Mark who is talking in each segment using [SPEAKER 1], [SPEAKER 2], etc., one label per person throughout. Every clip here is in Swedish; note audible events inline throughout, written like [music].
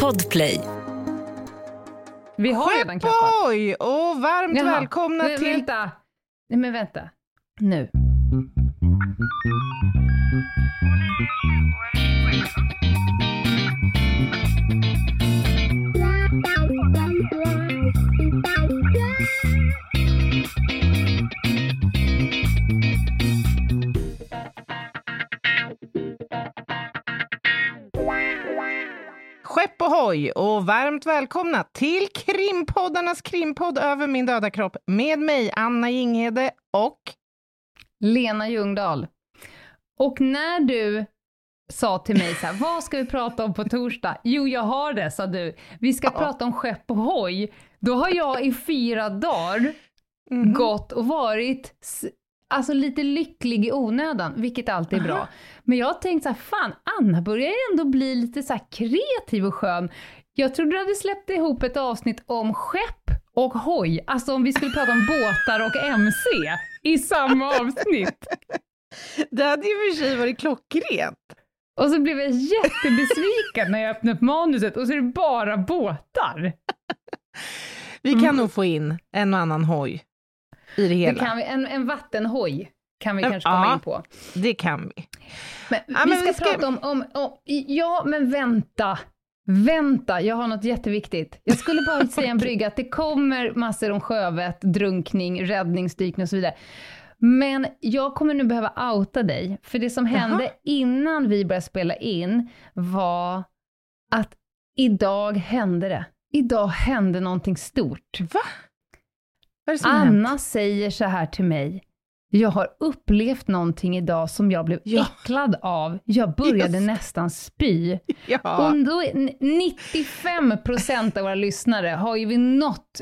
[SPEAKER 1] Podplay.
[SPEAKER 2] Vi har redan klappat.
[SPEAKER 3] Oj, och varmt
[SPEAKER 2] Jaha.
[SPEAKER 3] välkomna
[SPEAKER 2] Men
[SPEAKER 3] till...
[SPEAKER 2] Vänta. Nej, men vänta. Nu.
[SPEAKER 3] Skepp och varmt välkomna till krimpoddarnas krimpodd över min döda kropp med mig, Anna Jinghede och...
[SPEAKER 2] Lena Ljungdahl. Och när du sa till mig så här, vad ska vi prata om på torsdag? Jo, jag har det, sa du. Vi ska prata om skepp och hoj. Då har jag i fyra dagar
[SPEAKER 3] Mhm.
[SPEAKER 2] gått och varit alltså lite lycklig i onödan, vilket alltid är bra. Men jag har tänkt så här, fan, Anna börjar ändå bli lite så kreativ och skön. Jag trodde du hade släppt ihop ett avsnitt om skepp och hoj, alltså om vi skulle prata om [laughs] båtar och MC i samma avsnitt. [laughs]
[SPEAKER 3] Det hade ju för sig varit klockrent.
[SPEAKER 2] Och så blev jag jättebesviken när jag öppnade upp manuset och så är det bara båtar. [laughs]
[SPEAKER 3] Vi kan
[SPEAKER 2] Mm.
[SPEAKER 3] nog få in en och annan hoj i det
[SPEAKER 2] Det
[SPEAKER 3] hela.
[SPEAKER 2] kan vi, en, en vattenhoj kan vi kanske komma
[SPEAKER 3] ja.
[SPEAKER 2] in på.
[SPEAKER 3] Det kan vi.
[SPEAKER 2] Men,
[SPEAKER 3] Ja,
[SPEAKER 2] vi,
[SPEAKER 3] men
[SPEAKER 2] ska
[SPEAKER 3] vi ska-
[SPEAKER 2] prata om, om, om... Ja, men vänta. Vänta, jag har något jätteviktigt. Jag skulle bara säga en [laughs] brygga att det kommer massor om sjövett, drunkning, räddningsdykning och så vidare. Men jag kommer nu behöva outa dig, för det som hände innan vi började spela in var att idag hände det. Idag hände någonting stort.
[SPEAKER 3] Va? Det har hänt?
[SPEAKER 2] Anna säger så här till mig. Jag har upplevt någonting idag som jag blev
[SPEAKER 3] Ja.
[SPEAKER 2] äcklad av. Jag började
[SPEAKER 3] Just.
[SPEAKER 2] nästan spy.
[SPEAKER 3] Ja.
[SPEAKER 2] Och då, är- 95% av våra lyssnare har ju vid något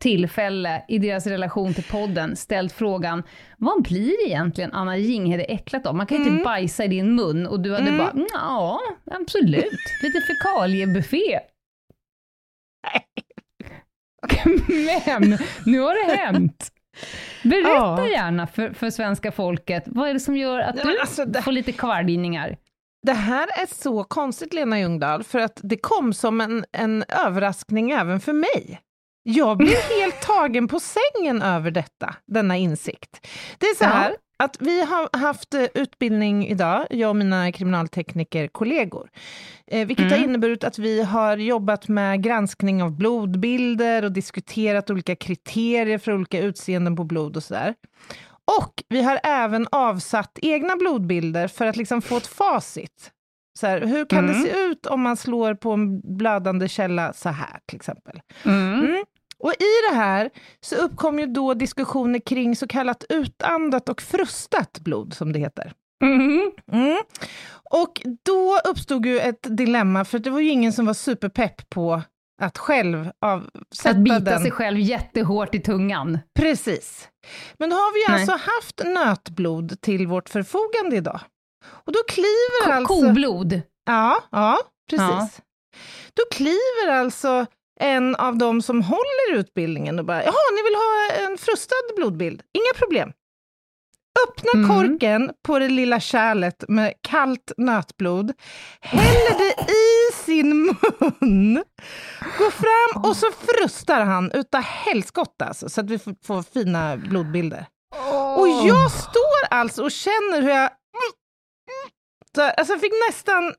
[SPEAKER 2] tillfälle i deras relation till podden ställt frågan, vad blir egentligen Anna Jinghede äcklat av? Man kan ju
[SPEAKER 3] Mm.
[SPEAKER 2] inte bajsa i din mun och du hade
[SPEAKER 3] Mm.
[SPEAKER 2] bara, ja, absolut, lite fekaliebuffé. Men nu har det hänt. Berätta
[SPEAKER 3] Ja.
[SPEAKER 2] gärna för, för svenska folket, vad är det som gör att du
[SPEAKER 3] alltså, det-
[SPEAKER 2] får lite kvargningar?
[SPEAKER 3] Det här är så konstigt, Lena Ljungdahl, för att det kom som en, en överraskning även för mig. Jag blev [laughs] helt tagen på sängen över detta, denna insikt. Det är så
[SPEAKER 2] Ja.
[SPEAKER 3] Att vi har haft eh, utbildning idag, jag och mina kriminalteknikerkollegor, eh, vilket har
[SPEAKER 2] Mm.
[SPEAKER 3] inneburit att vi har jobbat med granskning av blodbilder och diskuterat olika kriterier för olika utseenden på blod och sådär. Och vi har även avsatt egna blodbilder för att liksom få ett facit. Så här, hur kan
[SPEAKER 2] Mm.
[SPEAKER 3] det se ut om man slår på en blödande källa så här, till exempel? Mm. Och i det här så uppkom ju då diskussioner kring så kallat utandat och frustat blod, som det heter.
[SPEAKER 2] Mm.
[SPEAKER 3] Mm. Och då uppstod ju ett dilemma, för det var ju ingen som var superpepp på att själv avsätta
[SPEAKER 2] Att bita
[SPEAKER 3] den.
[SPEAKER 2] sig själv jättehårt i tungan.
[SPEAKER 3] Precis. Men då har vi
[SPEAKER 2] Nej.
[SPEAKER 3] alltså haft nötblod till vårt förfogande idag. Och då kliver
[SPEAKER 2] Ko-
[SPEAKER 3] alltså...
[SPEAKER 2] Koblod.
[SPEAKER 3] Ja, ja, precis.
[SPEAKER 2] Ja.
[SPEAKER 3] Då kliver alltså en av de som håller utbildningen och bara, jaha, ni vill ha en frustad blodbild? Inga problem. Öppna
[SPEAKER 2] Mm.
[SPEAKER 3] korken på det lilla kärlet med kallt nötblod, häller det i sin mun, går fram och så frustar han utav helskotta alltså, så att vi får, fina blodbilder. Och jag står alltså och känner hur jag... Så, här, alltså jag fick nästan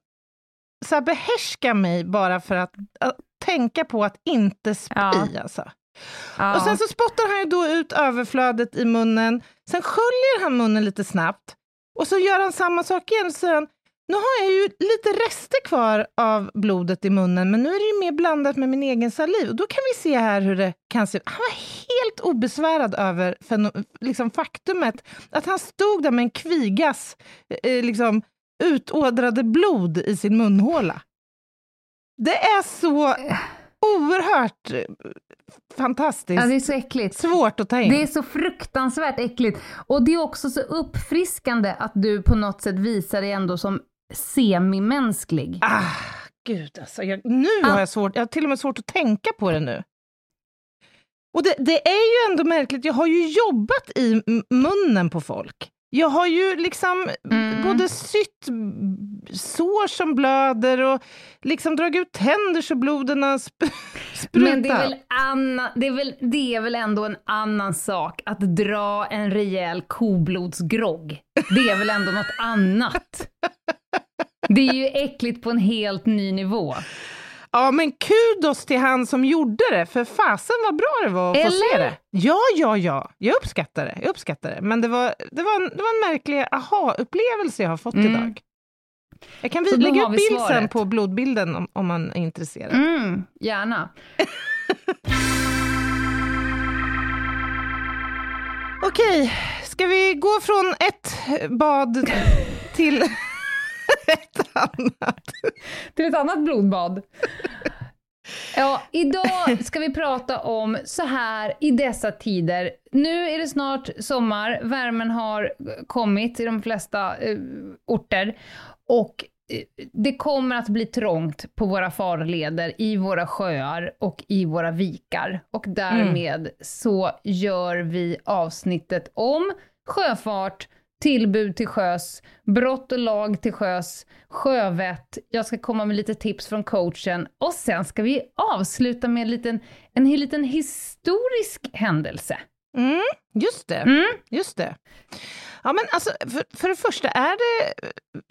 [SPEAKER 3] så här, behärska mig bara för att, att tänka på att inte spy.
[SPEAKER 2] Ja.
[SPEAKER 3] Alltså.
[SPEAKER 2] Ja.
[SPEAKER 3] Och sen så spottar han ju då ut överflödet i munnen. Sen sköljer han munnen lite snabbt. Och så gör han samma sak igen. Så säger han, nu har jag ju lite rester kvar av blodet i munnen, men nu är det ju mer blandat med min egen saliv. Och då kan vi se här hur det kan se ut. Han var helt obesvärad över liksom faktumet att han stod där med en kvigas eh, liksom, utådrade blod i sin munhåla. Det är så oerhört eh, fantastiskt.
[SPEAKER 2] Ja, det är så äckligt.
[SPEAKER 3] Svårt att ta in.
[SPEAKER 2] Det är så fruktansvärt äckligt. Och det är också så uppfriskande att du på något sätt visar dig ändå som semimänsklig.
[SPEAKER 3] Ah, gud alltså. Jag, nu
[SPEAKER 2] Ah.
[SPEAKER 3] har jag svårt, jag har till och med svårt att tänka på det nu. Och det, det är ju ändå märkligt, jag har ju jobbat i munnen på folk. Jag har ju liksom
[SPEAKER 2] Mm.
[SPEAKER 3] både sytt sår som blöder och liksom dragit ut tänder så bloden har sp- [laughs] sprutat.
[SPEAKER 2] Men det är, väl anna, det, är väl, det är väl ändå en annan sak att dra en rejäl koblodsgrogg. Det är väl ändå något annat. Det är ju äckligt på en helt ny nivå.
[SPEAKER 3] Ja, men kudos till han som gjorde det, för fasen vad bra det var att få se
[SPEAKER 2] Eller?
[SPEAKER 3] det. Ja, ja, ja, jag uppskattar det. Jag uppskattar det. Men det var, det var, en, det var en märklig aha-upplevelse jag har fått
[SPEAKER 2] Mm.
[SPEAKER 3] idag. Jag kan vi, lägga upp
[SPEAKER 2] vi
[SPEAKER 3] bild sen på blodbilden om, om man är intresserad.
[SPEAKER 2] Mm, gärna. [laughs]
[SPEAKER 3] Okej, ska vi gå från ett bad till [laughs] [laughs] ett annat?
[SPEAKER 2] Till ett annat blodbad. Ja, idag ska vi prata om så här i dessa tider. Nu är det snart sommar, värmen har kommit i de flesta eh, orter och eh, det kommer att bli trångt på våra farleder, i våra sjöar och i våra vikar. Och därmed så gör vi avsnittet om sjöfart, tillbud till sjöss, brott och lag till sjöss, sjövett. Jag ska komma med lite tips från coachen och sen ska vi avsluta med en liten, en liten historisk händelse.
[SPEAKER 3] Mm, just det.
[SPEAKER 2] Mm.
[SPEAKER 3] Just det. Ja, men alltså, för, för det första, är det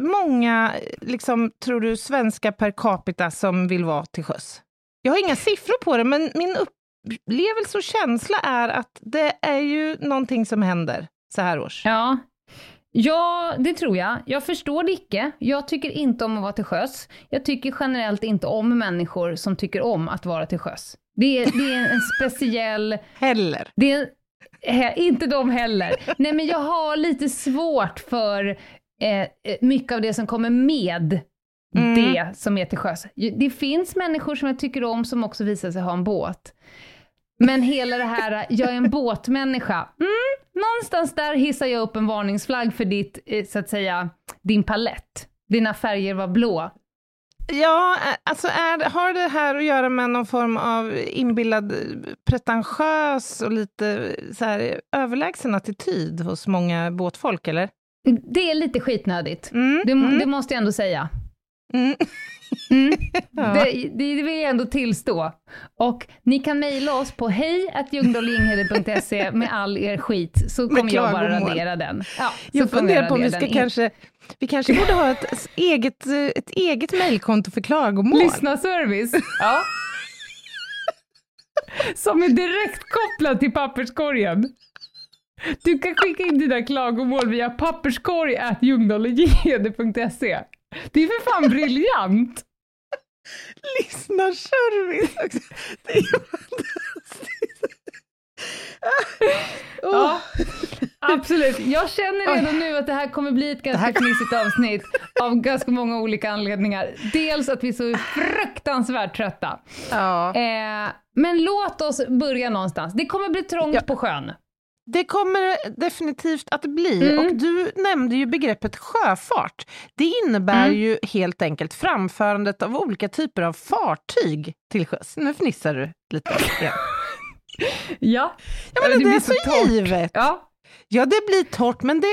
[SPEAKER 3] många, liksom, tror du, svenska per capita som vill vara till sjöss? Jag har inga siffror på det, men min upplevelse och känsla är att det är ju någonting som händer så här års.
[SPEAKER 2] Ja. Ja, det tror jag. Jag förstår det icke. Jag tycker inte om att vara till sjöss. Jag tycker generellt inte om människor som tycker om att vara till sjöss. Det är, det är en speciell... [laughs]
[SPEAKER 3] Heller.
[SPEAKER 2] Det är, he, inte de heller. Nej, men jag har lite svårt för eh, eh, mycket av det som kommer med
[SPEAKER 3] Mm.
[SPEAKER 2] det som är till sjöss. Det finns människor som jag tycker om som också visar sig ha en båt. Men hela det här, jag är en båtmänniska. Mm, någonstans där hissar jag upp en varningsflagg för ditt, eh, så att säga, din palett. Dina färger var blå.
[SPEAKER 3] Ja, alltså är, har det här att göra med någon form av inbillad eh, pretentiös och lite så här, överlägsen attityd hos många båtfolk, eller?
[SPEAKER 2] Det är lite skitnödigt.
[SPEAKER 3] Mm,
[SPEAKER 2] Det,
[SPEAKER 3] mm,
[SPEAKER 2] det måste jag ändå säga.
[SPEAKER 3] Mm.
[SPEAKER 2] Mm. [laughs]
[SPEAKER 3] Ja.
[SPEAKER 2] Det, det vill jag ändå tillstå. Och ni kan mejla oss på hej.ljungdahlinghede.se med all er skit, så kommer jag bara radera den. Ja,
[SPEAKER 3] Jag funderar på om vi ska
[SPEAKER 2] den.
[SPEAKER 3] kanske, vi kanske borde ha ett eget, eh, ett eget mejlkonto för klagomål.
[SPEAKER 2] Lyssnarservice. Ja. [laughs] Som är direkt kopplad till papperskorgen. Du kan skicka in dina klagomål via papperskorg.ljungdahlinghede.se. Det är för fan briljant!
[SPEAKER 3] Lyssnarservice också. Det är fantastiskt.
[SPEAKER 2] Ja, absolut. Jag känner redan nu att det här kommer bli ett ganska fnissigt avsnitt av ganska många olika anledningar. Dels att vi är så fruktansvärt trötta.
[SPEAKER 3] Ja.
[SPEAKER 2] Eh, men låt oss börja någonstans. Det kommer bli trångt
[SPEAKER 3] Ja.
[SPEAKER 2] på sjön.
[SPEAKER 3] Det kommer definitivt att bli,
[SPEAKER 2] Mm.
[SPEAKER 3] och du nämnde ju begreppet sjöfart. Det innebär
[SPEAKER 2] Mm.
[SPEAKER 3] ju helt enkelt framförandet av olika typer av fartyg till sjöss. Nu fnissar du lite igen. [laughs]
[SPEAKER 2] Ja.
[SPEAKER 3] Ja, men
[SPEAKER 2] Det
[SPEAKER 3] det,
[SPEAKER 2] blir
[SPEAKER 3] är
[SPEAKER 2] så
[SPEAKER 3] så givet.
[SPEAKER 2] ja.
[SPEAKER 3] Ja, det blir torrt, men det,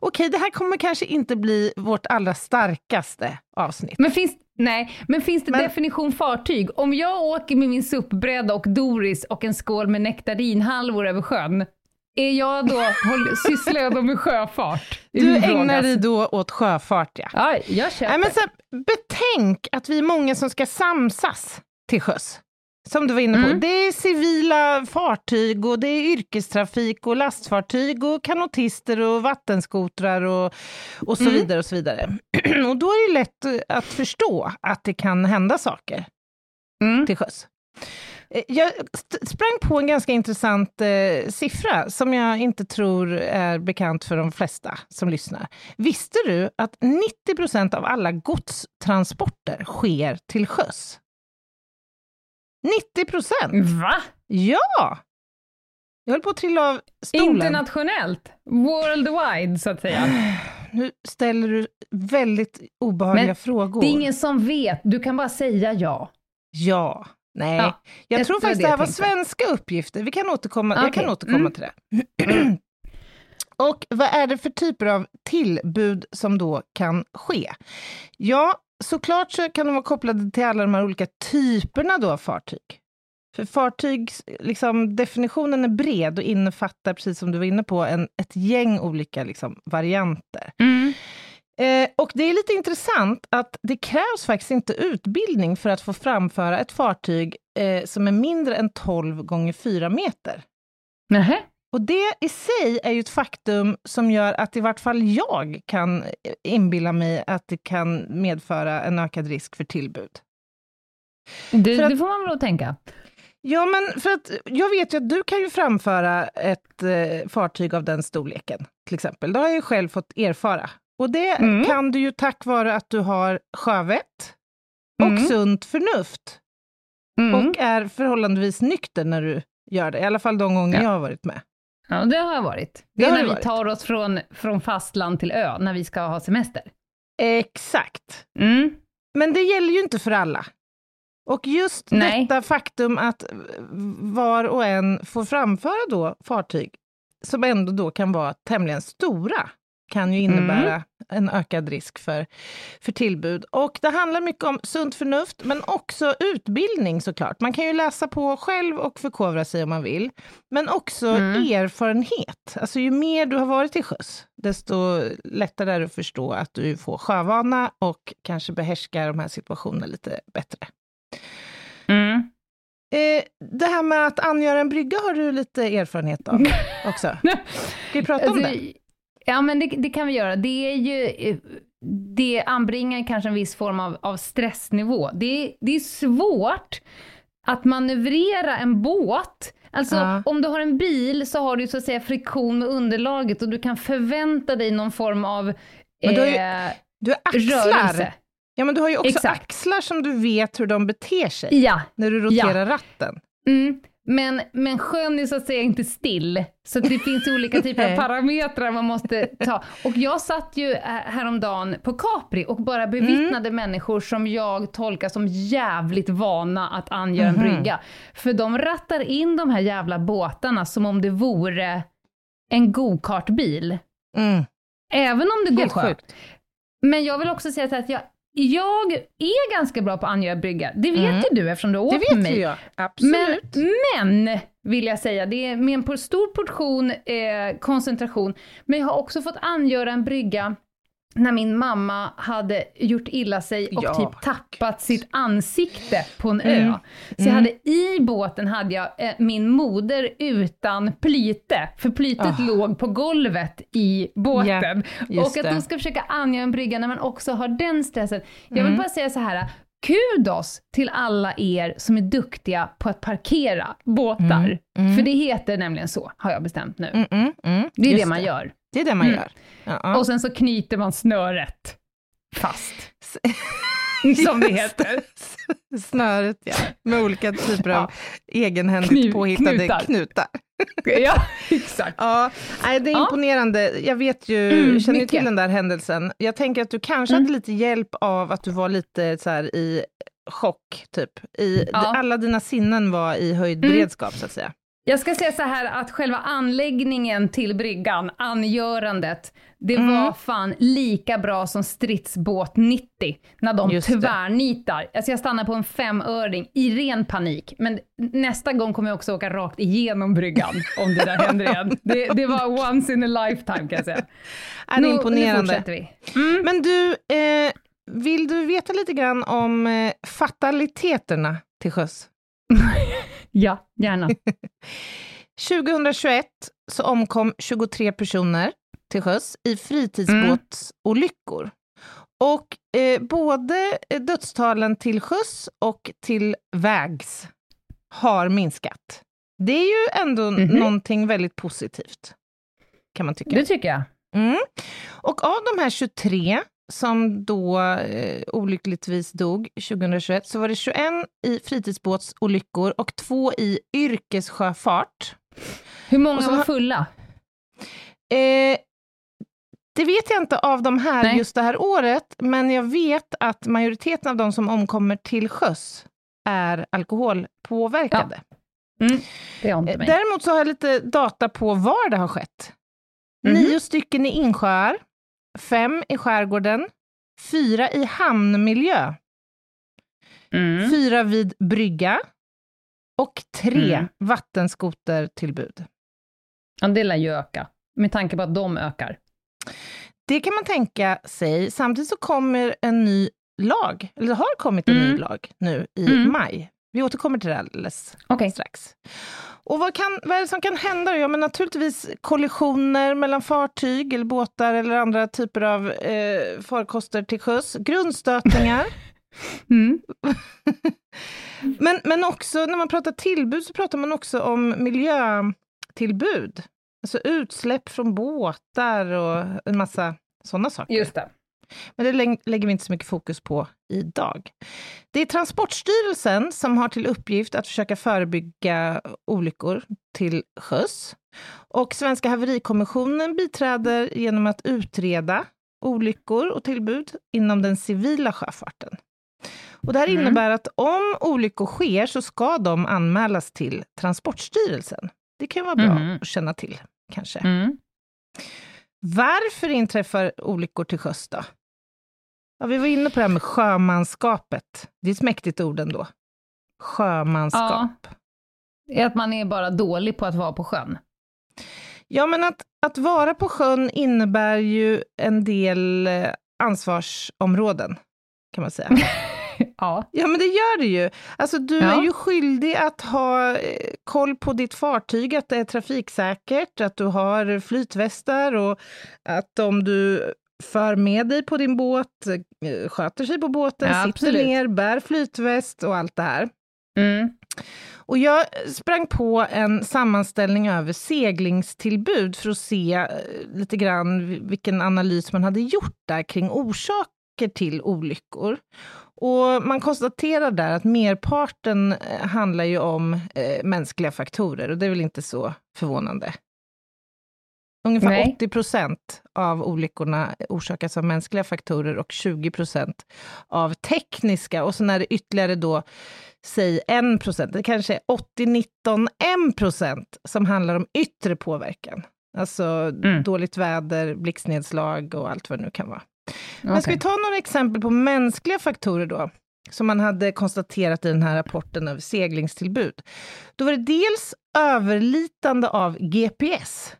[SPEAKER 3] okej, det här kommer kanske inte bli vårt allra starkaste avsnitt.
[SPEAKER 2] Men finns, nej, men finns det
[SPEAKER 3] Men-
[SPEAKER 2] definition fartyg? Om jag åker med min SUP-bräda och Doris och en skål med nektarinhalvor över sjön, är jag då, håll, sysslar jag då med sjöfart?
[SPEAKER 3] Du ägnar dig då åt sjöfart, ja.
[SPEAKER 2] Ja, jag köper.
[SPEAKER 3] Nej, men så, betänk att vi är många som ska samsas till sjöss. Som du var inne på.
[SPEAKER 2] Mm.
[SPEAKER 3] Det är civila fartyg och det är yrkestrafik och lastfartyg och kanotister och vattenskotrar och, och så
[SPEAKER 2] Mm.
[SPEAKER 3] vidare. och så vidare. [clears throat] och då är det lätt att förstå att det kan hända saker
[SPEAKER 2] Mm.
[SPEAKER 3] till sjöss. Eh, Jag sprang på en ganska intressant eh, siffra som jag inte tror är bekant för de flesta som lyssnar. Visste du att 90 procent av alla godstransporter sker till sjöss? 90 procent!
[SPEAKER 2] Va?
[SPEAKER 3] Ja! Jag höll på att trilla av stolen.
[SPEAKER 2] Internationellt? Worldwide, så att säga. [sighs]
[SPEAKER 3] Nu ställer du väldigt obehagliga
[SPEAKER 2] Men
[SPEAKER 3] frågor.
[SPEAKER 2] Det är ingen som vet, du kan bara säga ja.
[SPEAKER 3] Ja. Nej,
[SPEAKER 2] Ja,
[SPEAKER 3] jag tror faktiskt
[SPEAKER 2] det
[SPEAKER 3] det här
[SPEAKER 2] jag
[SPEAKER 3] var
[SPEAKER 2] tänkte.
[SPEAKER 3] svenska uppgifter. Vi kan återkomma, Jag
[SPEAKER 2] Okej,
[SPEAKER 3] kan återkomma
[SPEAKER 2] mm.
[SPEAKER 3] till det. [clears throat] Och vad är det för typer av tillbud som då kan ske? Ja, såklart så kan de vara kopplade till alla de här olika typerna då av fartyg. För fartygs, liksom, definitionen är bred och innefattar, precis som du var inne på, en, ett gäng olika liksom, varianter.
[SPEAKER 2] Mm.
[SPEAKER 3] Eh, och det är lite intressant att det krävs faktiskt inte utbildning för att få framföra ett fartyg eh, som är mindre än 12 gånger 4 meter.
[SPEAKER 2] Nähä.
[SPEAKER 3] Och det i sig är ju ett faktum som gör att i vart fall jag kan inbilla mig att det kan medföra en ökad risk för tillbud.
[SPEAKER 2] Det,
[SPEAKER 3] För att-
[SPEAKER 2] det får man väl tänka.
[SPEAKER 3] Ja, men för att jag vet ju att du kan ju framföra ett eh, fartyg av den storleken, till exempel. Det har jag ju själv fått erfara. Och det
[SPEAKER 2] Mm.
[SPEAKER 3] kan du ju tack vare att du har sjövett och
[SPEAKER 2] Mm.
[SPEAKER 3] sunt förnuft
[SPEAKER 2] Mm.
[SPEAKER 3] och är förhållandevis nykter när du gör det. I alla fall de gånger
[SPEAKER 2] Ja.
[SPEAKER 3] jag har varit med.
[SPEAKER 2] Ja, det har jag varit. Det,
[SPEAKER 3] Det
[SPEAKER 2] är när vi
[SPEAKER 3] varit.
[SPEAKER 2] tar oss från, från fastland till ö, när vi ska ha semester.
[SPEAKER 3] Exakt.
[SPEAKER 2] Mm.
[SPEAKER 3] Men det gäller ju inte för alla. Och just
[SPEAKER 2] Nej.
[SPEAKER 3] detta faktum att var och en får framföra då fartyg som ändå då kan vara tämligen stora, kan ju innebära
[SPEAKER 2] Mm.
[SPEAKER 3] en ökad risk för, för tillbud. Och det handlar mycket om sunt förnuft, men också utbildning såklart. Man kan ju läsa på själv och förkovra sig om man vill, men också
[SPEAKER 2] Mm.
[SPEAKER 3] erfarenhet. Alltså ju mer du har varit till sjöss, desto lättare är det att förstå att du får sjövana och kanske behärskar de här situationerna lite bättre.
[SPEAKER 2] Mm.
[SPEAKER 3] Eh, det här med att angöra en brygga har du lite erfarenhet av [laughs] också. Ska vi prata om
[SPEAKER 2] Alltså,
[SPEAKER 3] det?
[SPEAKER 2] Ja, men det, det kan vi göra. Det är ju... eh, Det anbringar kanske en viss form av, av stressnivå. Det, är- det är svårt att manövrera en båt. Alltså,
[SPEAKER 3] Ja.
[SPEAKER 2] om du har en bil så har du så att säga friktion med underlaget och du kan förvänta dig någon form av
[SPEAKER 3] Men du har ju
[SPEAKER 2] eh,
[SPEAKER 3] Du har axlar.
[SPEAKER 2] rörelse.
[SPEAKER 3] Ja, men du har ju också
[SPEAKER 2] Exakt.
[SPEAKER 3] axlar som du vet hur de beter sig
[SPEAKER 2] Ja,
[SPEAKER 3] när du roterar ratten.
[SPEAKER 2] Mm, men, men sjön är så att säga inte still, så det finns olika typer av [laughs] parametrar man måste ta. Och jag satt ju eh, häromdagen på Capri och bara bevittnade människor som jag tolkar som jävligt vana att angöra en
[SPEAKER 3] Mhm.
[SPEAKER 2] brygga. För de rattar in de här jävla båtarna som om det vore en go-kartbil.
[SPEAKER 3] Mm.
[SPEAKER 2] Även om det går
[SPEAKER 3] sjukt.
[SPEAKER 2] Men jag vill också säga att jag, jag är ganska bra på att angöra brygga. Det vet
[SPEAKER 3] Mm.
[SPEAKER 2] ju du eftersom du har
[SPEAKER 3] Det
[SPEAKER 2] åkt med
[SPEAKER 3] vet
[SPEAKER 2] mig.
[SPEAKER 3] ju jag.
[SPEAKER 2] Men,
[SPEAKER 3] Absolut.
[SPEAKER 2] men, vill jag säga, det är med en stor portion eh, koncentration. Men jag har också fått angöra en brygga när min mamma hade gjort illa sig och
[SPEAKER 3] Ja,
[SPEAKER 2] typ tappat sitt ansikte på en
[SPEAKER 3] Mm.
[SPEAKER 2] ö. Så jag hade, i båten hade jag eh, min moder utan plyte, för plytet
[SPEAKER 3] Ah.
[SPEAKER 2] låg på golvet i båten.
[SPEAKER 3] just
[SPEAKER 2] och att
[SPEAKER 3] det.
[SPEAKER 2] de ska försöka angöra en brygga när man också har den stressen. Jag vill
[SPEAKER 3] Mm.
[SPEAKER 2] bara säga så här, kudos till alla er som är duktiga på att parkera båtar.
[SPEAKER 3] Mm, mm.
[SPEAKER 2] För det heter nämligen så, har jag bestämt nu.
[SPEAKER 3] Mm, mm, mm.
[SPEAKER 2] Det är
[SPEAKER 3] Just
[SPEAKER 2] det man gör.
[SPEAKER 3] Det är det man
[SPEAKER 2] Mm.
[SPEAKER 3] gör. Ja, ja.
[SPEAKER 2] Och sen så knyter man snöret fast. [laughs] Som det heter.
[SPEAKER 3] Snöret, ja. Med olika typer av egenhändigt
[SPEAKER 2] Knu-
[SPEAKER 3] påhittade
[SPEAKER 2] knutar.
[SPEAKER 3] knutar.
[SPEAKER 2] Ja, [laughs] exakt.
[SPEAKER 3] Ja, nej, det är
[SPEAKER 2] Ja.
[SPEAKER 3] imponerande. Jag vet ju,
[SPEAKER 2] Mm,
[SPEAKER 3] känner
[SPEAKER 2] mycket.
[SPEAKER 3] till den där händelsen. Jag tänker att du kanske
[SPEAKER 2] Mm.
[SPEAKER 3] hade lite hjälp av att du var lite så här i chock, typ. I,
[SPEAKER 2] Ja.
[SPEAKER 3] Alla dina sinnen var i höjd
[SPEAKER 2] Mm.
[SPEAKER 3] beredskap, så att säga.
[SPEAKER 2] Jag ska säga så här att själva anläggningen till bryggan, angörandet, det
[SPEAKER 3] Mm.
[SPEAKER 2] var fan lika bra som stridsbåt 90 när de
[SPEAKER 3] Just det.
[SPEAKER 2] tvärnitar. Alltså jag stannade på en femöring i ren panik, men nästa gång kommer jag också åka rakt igenom bryggan [laughs] om det där händer igen. Det, det var once in a lifetime kan jag säga. [laughs]
[SPEAKER 3] Är det
[SPEAKER 2] Nu- Nu
[SPEAKER 3] imponerande.
[SPEAKER 2] fortsätter vi. Mm.
[SPEAKER 3] Men du, eh, vill du veta lite grann om eh, fataliteterna till sjöss? [laughs]
[SPEAKER 2] Ja, gärna. [laughs]
[SPEAKER 3] 2021 så omkom 23 personer till sjöss i fritidsbåtsolyckor. Och eh, både eh, dödstalen till sjöss och till vägs har minskat. Det är ju ändå
[SPEAKER 2] Mhm.
[SPEAKER 3] någonting väldigt positivt, kan man tycka.
[SPEAKER 2] Det tycker jag.
[SPEAKER 3] Mm. Och av de här 23 som då eh, olyckligtvis dog 2021, så var det 21 i fritidsbåtsolyckor och två i yrkessjöfart.
[SPEAKER 2] Hur många
[SPEAKER 3] så
[SPEAKER 2] var fulla?
[SPEAKER 3] Eh, det vet jag inte av de här
[SPEAKER 2] Nej.
[SPEAKER 3] just det här året, men jag vet att majoriteten av de som omkommer till sjöss är alkoholpåverkade.
[SPEAKER 2] Det har inte
[SPEAKER 3] Eh,
[SPEAKER 2] mig.
[SPEAKER 3] Däremot så har jag lite data på var det har skett.
[SPEAKER 2] Mhm.
[SPEAKER 3] nio stycken i insjöar, fem i skärgården, fyra i hamnmiljö,
[SPEAKER 2] Mm.
[SPEAKER 3] fyra vid brygga och tre
[SPEAKER 2] Mm.
[SPEAKER 3] vattenskotertillbud.
[SPEAKER 2] Ja, det lär ju öka, med tanke på att de ökar.
[SPEAKER 3] Det kan man tänka sig. Samtidigt så kommer en ny lag, eller det har kommit en
[SPEAKER 2] Mm.
[SPEAKER 3] ny lag nu i
[SPEAKER 2] Mm.
[SPEAKER 3] maj. Vi återkommer till det alldeles
[SPEAKER 2] Okej.
[SPEAKER 3] strax. Och vad, kan, vad är det som kan hända? Ja, men naturligtvis kollisioner mellan fartyg eller båtar eller andra typer av eh, farkoster till sjöss. Grundstötningar. [laughs]
[SPEAKER 2] Mm. [laughs]
[SPEAKER 3] men, men också, när man pratar tillbud så pratar man också om miljötillbud. Alltså utsläpp från båtar och en massa sådana saker.
[SPEAKER 2] Just det.
[SPEAKER 3] Men det lä- lägger vi inte så mycket fokus på idag. Det är Transportstyrelsen som har till uppgift att försöka förebygga olyckor till sjöss. Och Svenska haverikommissionen biträder genom att utreda olyckor och tillbud inom den civila sjöfarten. Och det här
[SPEAKER 2] Mm.
[SPEAKER 3] innebär att om olyckor sker så ska de anmälas till Transportstyrelsen. Det kan vara bra
[SPEAKER 2] Mhm.
[SPEAKER 3] att känna till, kanske.
[SPEAKER 2] Mm.
[SPEAKER 3] Varför inträffar olyckor till sjöss då? Ja, vi var inne på det här med sjömanskapet. Det är ett mäktigt ord ändå. Sjömanskap.
[SPEAKER 2] Är att man är bara dålig på att vara på sjön.
[SPEAKER 3] Ja, men att, att vara på sjön innebär ju en del eh, ansvarsområden, kan man säga. [laughs]
[SPEAKER 2] ja.
[SPEAKER 3] Ja, men det gör det ju. Alltså, du
[SPEAKER 2] Ja.
[SPEAKER 3] är ju skyldig att ha eh, koll på ditt fartyg, att det är trafiksäkert, att du har flytvästar och att om du för med dig på din båt, eh, sköter sig på båten,
[SPEAKER 2] Ja,
[SPEAKER 3] sitter
[SPEAKER 2] absolut.
[SPEAKER 3] ner, bär flytväst och allt det här.
[SPEAKER 2] Mm.
[SPEAKER 3] Och jag sprang på en sammanställning över seglingstillbud för att se eh, lite grann vilken analys man hade gjort där kring orsaker till olyckor. Och man konstaterar där att merparten eh, handlar ju om eh, mänskliga faktorer och det är väl inte så förvånande. Ungefär
[SPEAKER 2] Nej.
[SPEAKER 3] 80 procent av olyckorna orsakas av mänskliga faktorer och 20 procent av tekniska. Och sen är det ytterligare då, säg 1 procent, det kanske är 80, 19, 1 procent som handlar om yttre påverkan. Alltså
[SPEAKER 2] Mm.
[SPEAKER 3] dåligt väder, blixtnedslag och allt vad det nu kan vara. Men ska vi ta några exempel på mänskliga faktorer då? Som man hade konstaterat i den här rapporten över seglingstillbud. Då var det dels överlitande av GPS.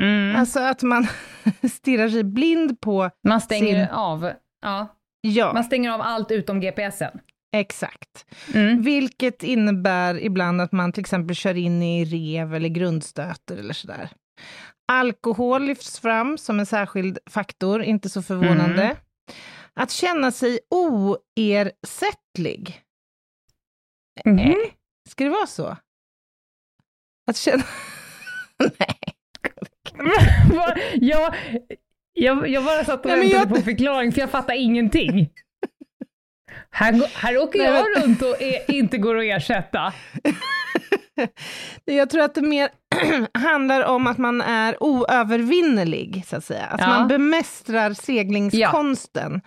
[SPEAKER 2] Mm.
[SPEAKER 3] Alltså att man [laughs] stirrar sig blind på...
[SPEAKER 2] man stänger
[SPEAKER 3] sin-
[SPEAKER 2] av. Ja.
[SPEAKER 3] Ja,
[SPEAKER 2] Man stänger av allt utom GPSen.
[SPEAKER 3] exakt.
[SPEAKER 2] Mm.
[SPEAKER 3] Vilket innebär ibland att man till exempel kör in i rev eller grundstöter eller sådär. Alkohol lyfts fram som en särskild faktor, inte så förvånande.
[SPEAKER 2] Mm.
[SPEAKER 3] Att känna sig oersättlig. Eh, Ska det vara så? Att känna... [laughs] Nej.
[SPEAKER 2] Jag, [laughs] jag, jag bara satt och
[SPEAKER 3] Nej,
[SPEAKER 2] väntade
[SPEAKER 3] jag-
[SPEAKER 2] på förklaring, för jag fattar ingenting. Här, här åker
[SPEAKER 3] Nej,
[SPEAKER 2] jag
[SPEAKER 3] men-
[SPEAKER 2] runt och är, inte går att ersätta. [laughs]
[SPEAKER 3] Jag tror att det mer [clears throat] handlar om att man är oövervinnerlig, så att säga. Att
[SPEAKER 2] Ja.
[SPEAKER 3] man bemästrar seglingskonsten.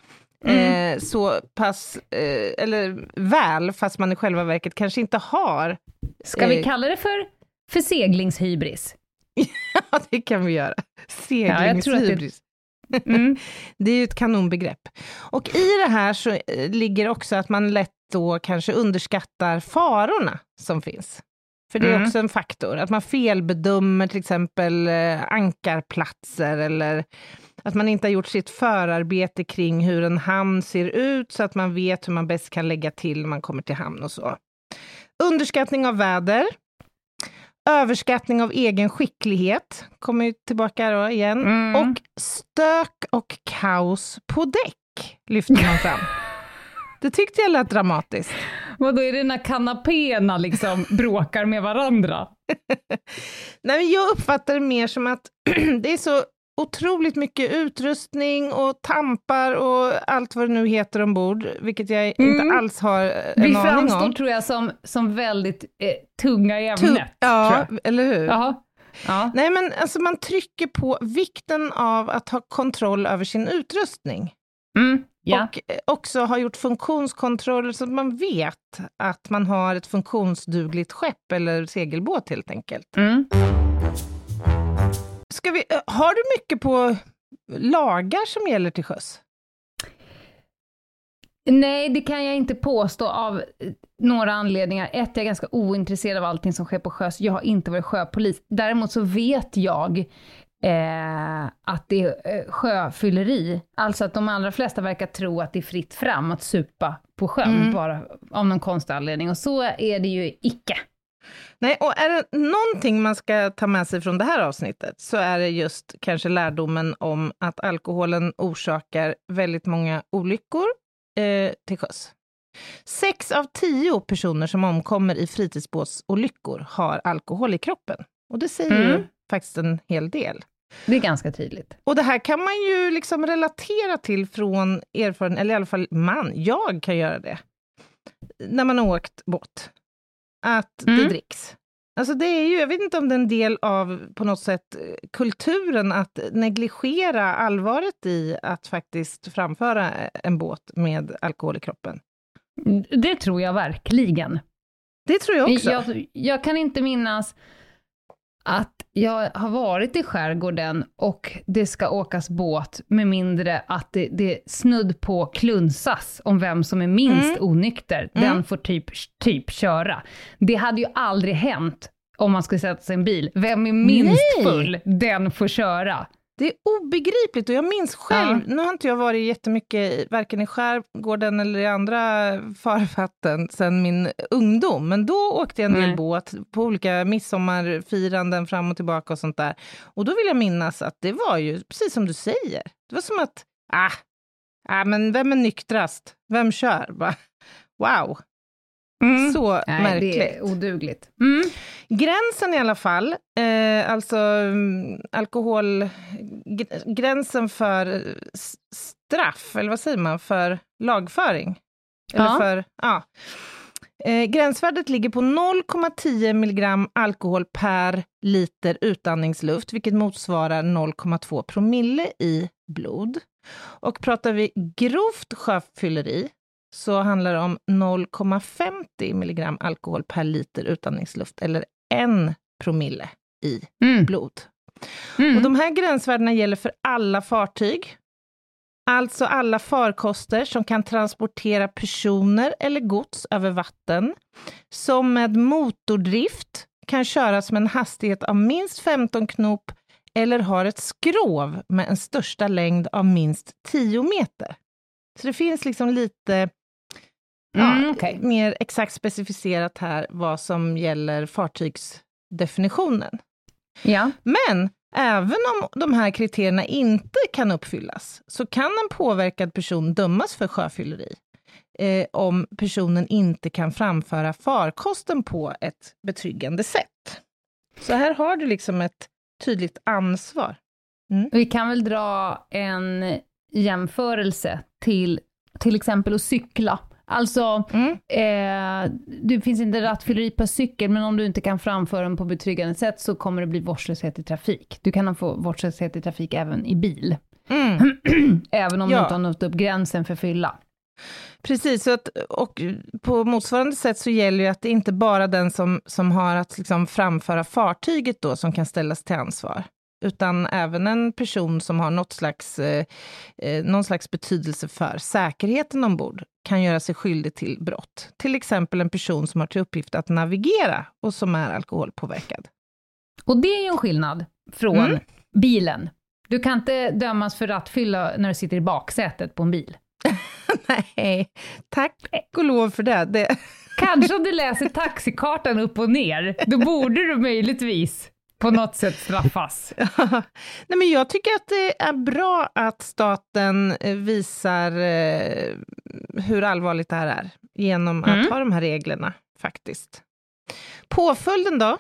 [SPEAKER 2] Mm.
[SPEAKER 3] Eh, så pass, eh, eller väl, fast man i själva verket kanske inte har.
[SPEAKER 2] Ska vi
[SPEAKER 3] Eh.
[SPEAKER 2] kalla det för, för seglingshybris? [laughs]
[SPEAKER 3] Ja, det kan vi göra.
[SPEAKER 2] tror att det-
[SPEAKER 3] Seglingshybris.
[SPEAKER 2] Mm. [laughs]
[SPEAKER 3] Det är ju ett kanonbegrepp. Och i det här så eh, ligger också att man lätt då kanske underskattar farorna som finns. För det är
[SPEAKER 2] Mm.
[SPEAKER 3] också en faktor, att man felbedömer till exempel eh, ankarplatser eller att man inte har gjort sitt förarbete kring hur en hamn ser ut så att man vet hur man bäst kan lägga till när man kommer till hamn och så. Underskattning av väder. Överskattning av egen skicklighet, kommer tillbaka då igen.
[SPEAKER 2] Mm.
[SPEAKER 3] Och stök och kaos på däck lyfter man fram. [laughs] Det tyckte jag lät dramatiskt.
[SPEAKER 2] Vadå, är det när kanapéerna liksom [laughs] bråkar med varandra?
[SPEAKER 3] Nej, men jag uppfattar det mer som att [clears throat] det är så otroligt mycket utrustning och tampar och allt vad det nu heter ombord, vilket jag
[SPEAKER 2] Mm.
[SPEAKER 3] inte alls har en
[SPEAKER 2] Vi
[SPEAKER 3] aning
[SPEAKER 2] framstår,
[SPEAKER 3] om.
[SPEAKER 2] tror jag, som, som väldigt eh, tunga i ämnet.
[SPEAKER 3] ja, eller hur?
[SPEAKER 2] Jaha. Ja.
[SPEAKER 3] Nej, men alltså man trycker på vikten av att ha kontroll över sin utrustning.
[SPEAKER 2] Mm. Ja.
[SPEAKER 3] Och eh, också har gjort funktionskontroller så att man vet att man har ett funktionsdugligt skepp eller segelbåt helt enkelt.
[SPEAKER 2] Mm.
[SPEAKER 3] ska vi, eh, har du mycket på lagar som gäller till sjöss?
[SPEAKER 2] Nej, det kan jag inte påstå av eh, några anledningar. Ett, jag är ganska ointresserad av allting som sker på sjöss. Jag har inte varit sjöpolis. Däremot så vet jag eh, att det är eh, sjöfylleri. Alltså att de allra flesta verkar tro att det är fritt fram att supa på sjön, mm. bara av någon konstig anledning. Och så är det ju icke.
[SPEAKER 3] Nej, och är det någonting man ska ta med sig från det här avsnittet så är det just kanske lärdomen om att alkoholen orsakar väldigt många olyckor eh, till sjöss. Sex av tio personer som omkommer i fritidsbåtsolyckor har alkohol i kroppen. Och det säger mm. ju faktiskt en hel del.
[SPEAKER 2] Det är ganska tydligt.
[SPEAKER 3] Och det här kan man ju liksom relatera till från erfarenhet, eller i alla fall man, jag kan göra det. När man har åkt båt. Att mm. det dricks. Alltså det är ju, jag vet inte om det är en del av på något sätt kulturen att negligera allvaret i att faktiskt framföra en båt med alkohol i kroppen.
[SPEAKER 2] Det tror jag verkligen.
[SPEAKER 3] Det tror jag också.
[SPEAKER 2] Jag, jag kan inte minnas att jag har varit i skärgården och det ska åkas båt med mindre att det, det snudd på klunsas om vem som är minst mm. onykter. Den mm. får typ, typ köra. Det hade ju aldrig hänt om man skulle sätta sig i en bil. Vem är minst Nej. full, den får köra.
[SPEAKER 3] Det är obegripligt och jag minns själv, ja. nu har inte jag varit jättemycket varken i skärgården eller i andra farvatten sedan min ungdom, men då åkte jag en del båt på olika midsommarfiranden fram och tillbaka och sånt där. Och då vill jag minnas att det var ju precis som du säger, det var som att, ah, ah men vem är nyktrast? Vem kör? Wow, Mm. Så Nej, märkligt.
[SPEAKER 2] Det är odugligt.
[SPEAKER 3] Mm. Gränsen i alla fall, eh, alltså mm, alkohol... Gränsen för straff, eller vad säger man, för lagföring? Eller ja. för, ja. Eh, gränsvärdet ligger på 0,10 milligram alkohol per liter utandningsluft, vilket motsvarar 0,2 promille i blod. Och pratar vi grovt sjöfylleri, så handlar det om 0,50 milligram alkohol per liter utandningsluft, eller en promille i mm. blod. Mm. Och de här gränsvärdena gäller för alla fartyg, alltså alla farkoster som kan transportera personer eller gods över vatten, som med motordrift kan köras med en hastighet av minst 15 knop eller har ett skrov med en största längd av minst 10 meter. Så det finns liksom lite Mm, ja, okay. Mer exakt specificerat här vad som gäller fartygsdefinitionen.
[SPEAKER 2] Ja.
[SPEAKER 3] Men även om de här kriterierna inte kan uppfyllas, så kan en påverkad person dömas för sjöfylleri eh, om personen inte kan framföra farkosten på ett betryggande sätt. Så här har du liksom ett tydligt ansvar.
[SPEAKER 2] Mm. Vi kan väl dra en jämförelse till till exempel att cykla. Alltså, mm. eh, det finns inte rattfylleri på cykel, men om du inte kan framföra den på betryggande sätt så kommer det bli vårdslöshet i trafik. Du kan få vårdslöshet i trafik även i bil. Mm. [clears throat] även om ja. du inte har nått upp gränsen för fylla.
[SPEAKER 3] Precis, så att, och på motsvarande sätt så gäller ju att det inte bara den som, som har att liksom framföra fartyget då som kan ställas till ansvar utan även en person som har något slags, eh, eh, någon slags betydelse för säkerheten ombord kan göra sig skyldig till brott. Till exempel en person som har till uppgift att navigera och som är alkoholpåverkad.
[SPEAKER 2] Och det är ju en skillnad från mm. bilen. Du kan inte dömas för rattfylla när du sitter i baksätet på en bil. [laughs]
[SPEAKER 3] Nej, tack och lov för det. det.
[SPEAKER 2] Kanske om du läser taxikartan upp och ner, då borde du möjligtvis på något sätt straffas. [laughs]
[SPEAKER 3] Nej, men jag tycker att det är bra att staten eh, visar eh, hur allvarligt det här är, genom att mm. ha de här reglerna, faktiskt. Påföljden då?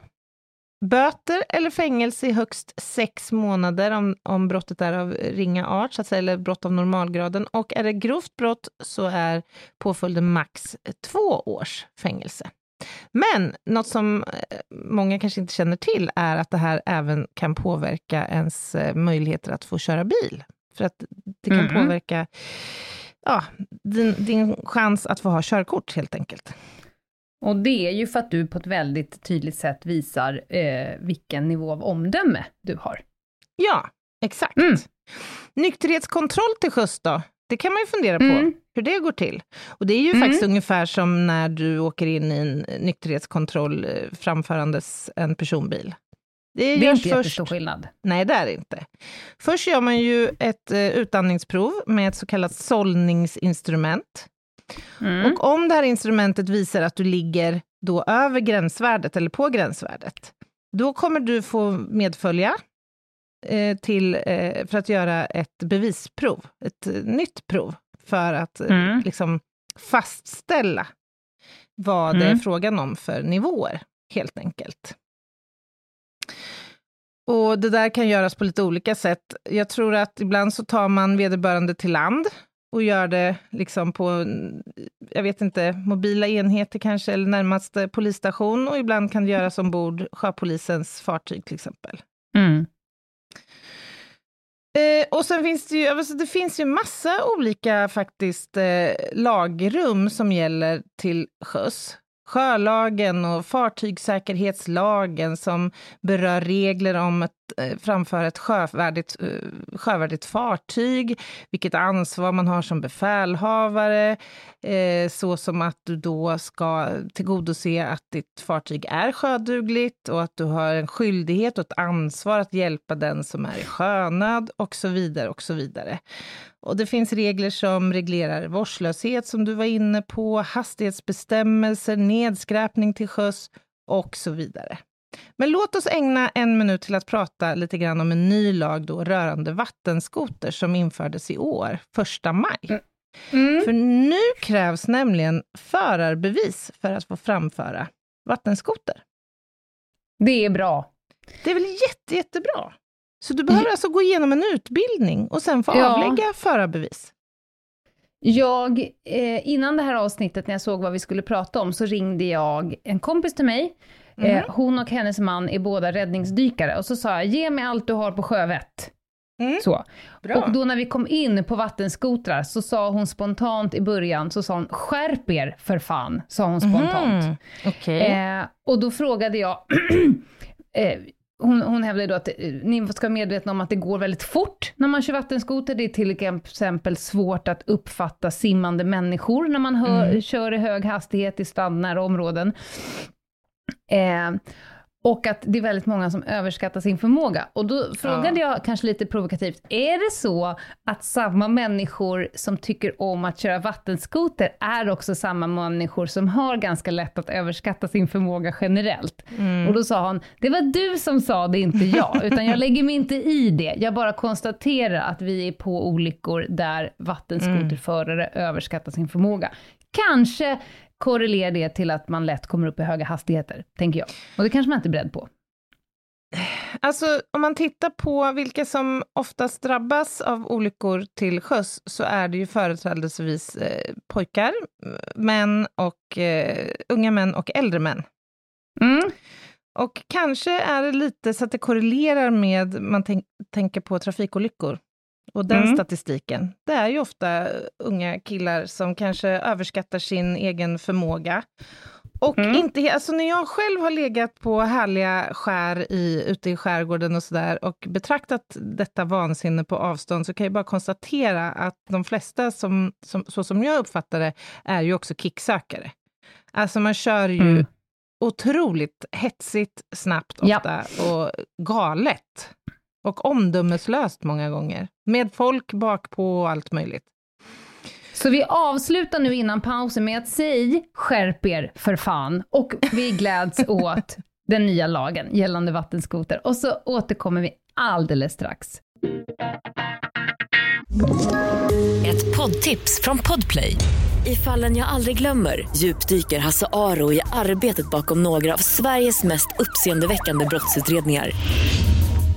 [SPEAKER 3] Böter eller fängelse i högst sex månader om, om brottet är av ringa art, så att säga, eller brott av normalgraden. Och är det grovt brott så är påföljden max två års fängelse. Men något som eh, många kanske inte känner till är att det här även kan påverka ens eh, möjligheter att få köra bil. För att det kan mm. påverka ja, din, din chans att få ha körkort helt enkelt.
[SPEAKER 2] Och det är ju för att du på ett väldigt tydligt sätt visar eh, vilken nivå av omdöme du har.
[SPEAKER 3] Ja, exakt.
[SPEAKER 2] Mm.
[SPEAKER 3] Nykterhetskontroll till sjöss då? Det kan man ju fundera på,
[SPEAKER 2] Mm.
[SPEAKER 3] Hur det går till. Och det är ju
[SPEAKER 2] Mm.
[SPEAKER 3] faktiskt ungefär som när du åker in i en nykterhetskontroll eh, framförandes en personbil. Det,
[SPEAKER 2] Det är inte
[SPEAKER 3] först...
[SPEAKER 2] jättestor skillnad.
[SPEAKER 3] Nej, det är det inte. Först gör man ju ett eh, utandningsprov med ett så kallat sållningsinstrument.
[SPEAKER 2] Mm.
[SPEAKER 3] Och om det här instrumentet visar att du ligger då över gränsvärdet, eller på gränsvärdet, då kommer du få medfölja eh, till, eh, för att göra ett bevisprov, ett eh, nytt prov, för att eh,
[SPEAKER 2] Mm.
[SPEAKER 3] liksom fastställa vad det är
[SPEAKER 2] Mm.
[SPEAKER 3] frågan om för nivåer, helt enkelt. Och det där kan göras på lite olika sätt. Jag tror att ibland så tar man vederbörande till land och gör det liksom på, en- jag vet inte, mobila enheter kanske, eller närmaste polisstation, och ibland kan det göras ombord sjöpolisens fartyg till exempel.
[SPEAKER 2] Mm.
[SPEAKER 3] Eh, och sen finns det ju, alltså det finns ju massa olika faktiskt eh, lagrum som gäller till sjöss. Sjölagen och fartygssäkerhetslagen som berör regler om Eh, framför ett sjövärdigt, eh, sjövärdigt fartyg, vilket ansvar man har som befälhavare, eh, så som att du då ska tillgodose att ditt fartyg är sjödugligt och att du har en skyldighet och ett ansvar att hjälpa den som är i sjönöd och så vidare och så vidare. Och det finns regler som reglerar vårdslöshet som du var inne på, hastighetsbestämmelser, nedskräpning till sjöss och så vidare. Men låt oss ägna en minut till att prata lite grann om en ny lag då rörande vattenskoter som infördes i år, första maj.
[SPEAKER 2] Mm.
[SPEAKER 3] För nu krävs nämligen förarbevis för att få framföra vattenskoter.
[SPEAKER 2] Det är bra.
[SPEAKER 3] Det är väl jätte, jättebra? Så du behöver alltså gå igenom en utbildning och sen få
[SPEAKER 2] Ja.
[SPEAKER 3] avlägga förarbevis.
[SPEAKER 2] Jag, eh, innan det här avsnittet, när jag såg vad vi skulle prata om, så ringde jag en kompis till mig. Eh,
[SPEAKER 3] Mhm.
[SPEAKER 2] hon och hennes man är båda räddningsdykare. Och så sa jag, ge mig allt du har på sjövett.
[SPEAKER 3] Mm.
[SPEAKER 2] Så.
[SPEAKER 3] Bra.
[SPEAKER 2] Och då när vi kom in på vattenskotrar så sa hon spontant i början, så sa hon, skärp er för fan, sa hon spontant.
[SPEAKER 3] Mhm. Okej.
[SPEAKER 2] Eh, och då frågade jag, [clears throat] eh, hon, hon hävdade då att eh, ni ska vara medvetna om att det går väldigt fort när man kör vattenskoter. Det är till exempel svårt att uppfatta simmande människor när man hör,
[SPEAKER 3] Mm.
[SPEAKER 2] kör i hög hastighet i strandnära områden. Eh, och att det är väldigt många som överskattar sin förmåga. Och då frågade jag kanske lite provokativt, är det så att samma människor som tycker om att köra vattenskoter är också samma människor som har ganska lätt att överskatta sin förmåga generellt?
[SPEAKER 3] Mm.
[SPEAKER 2] Och då sa hon, det var du som sa det, inte jag, [laughs] utan jag lägger mig inte i det. Jag bara konstaterar att vi är på olyckor där vattenskoterförare överskattar sin förmåga. Kanske korrelerar det till att man lätt kommer upp i höga hastigheter, tänker jag. Och det kanske man inte är beredd på.
[SPEAKER 3] Alltså, om man tittar på vilka som oftast drabbas av olyckor till sjöss, så är det ju företrädesvis eh, pojkar, män och eh, unga män och äldre män.
[SPEAKER 2] Mm.
[SPEAKER 3] Och kanske är det lite så att det korrelerar med, man tänk, tänker på trafikolyckor och den
[SPEAKER 2] Mm.
[SPEAKER 3] statistiken. Det är ju ofta unga killar som kanske överskattar sin egen förmåga. Och
[SPEAKER 2] Mm.
[SPEAKER 3] inte, alltså när jag själv har legat på härliga skär i, ute i skärgården och sådär och betraktat detta vansinne på avstånd så kan jag bara konstatera att de flesta, som, som, så som jag uppfattar det, är ju också kicksökare. Alltså man kör ju
[SPEAKER 2] Mm.
[SPEAKER 3] otroligt hetsigt, snabbt
[SPEAKER 2] Ja.
[SPEAKER 3] ofta och galet. Och omdömeslöst många gånger. Med folk bakpå och allt möjligt.
[SPEAKER 2] Så vi avslutar nu innan pausen med att säga skärp er för fan och vi gläds [laughs] åt den nya lagen gällande vattenskoter och så återkommer vi alldeles strax.
[SPEAKER 1] Ett poddtips från Podplay. I fallen jag aldrig glömmer djupdyker Hasse Aro i arbetet bakom några av Sveriges mest uppseendeväckande brottsutredningar.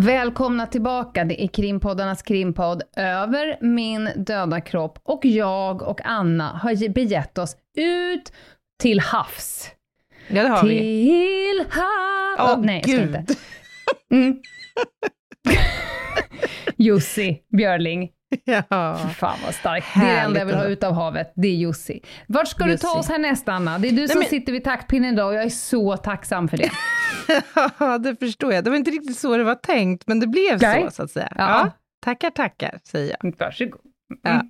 [SPEAKER 2] Välkomna tillbaka, det är krimpoddarnas krimpodd Över min döda kropp och jag och Anna har ge- begett oss ut till havs.
[SPEAKER 3] Ja, det har vi.
[SPEAKER 2] Till havs...
[SPEAKER 3] Åh,
[SPEAKER 2] Oh, nej, jag ska inte. Mm. [laughs] Jussi Björling.
[SPEAKER 3] Ja.
[SPEAKER 2] Fan vad starkt. Det är det enda jag vill ha ut av havet, det är Jussi. Vart ska du ta
[SPEAKER 3] Jussi.
[SPEAKER 2] oss härnäst Anna? Det är du som
[SPEAKER 3] men-
[SPEAKER 2] sitter vid taktpinnen idag och jag är så tacksam för det. [laughs] [laughs]
[SPEAKER 3] Ja, det förstår jag. Det var inte riktigt så det var tänkt, men det blev
[SPEAKER 2] Nej.
[SPEAKER 3] så, så att säga.
[SPEAKER 2] Ja.
[SPEAKER 3] Ja. Tackar, tackar, säger jag.
[SPEAKER 2] Varsågod.
[SPEAKER 3] Ja.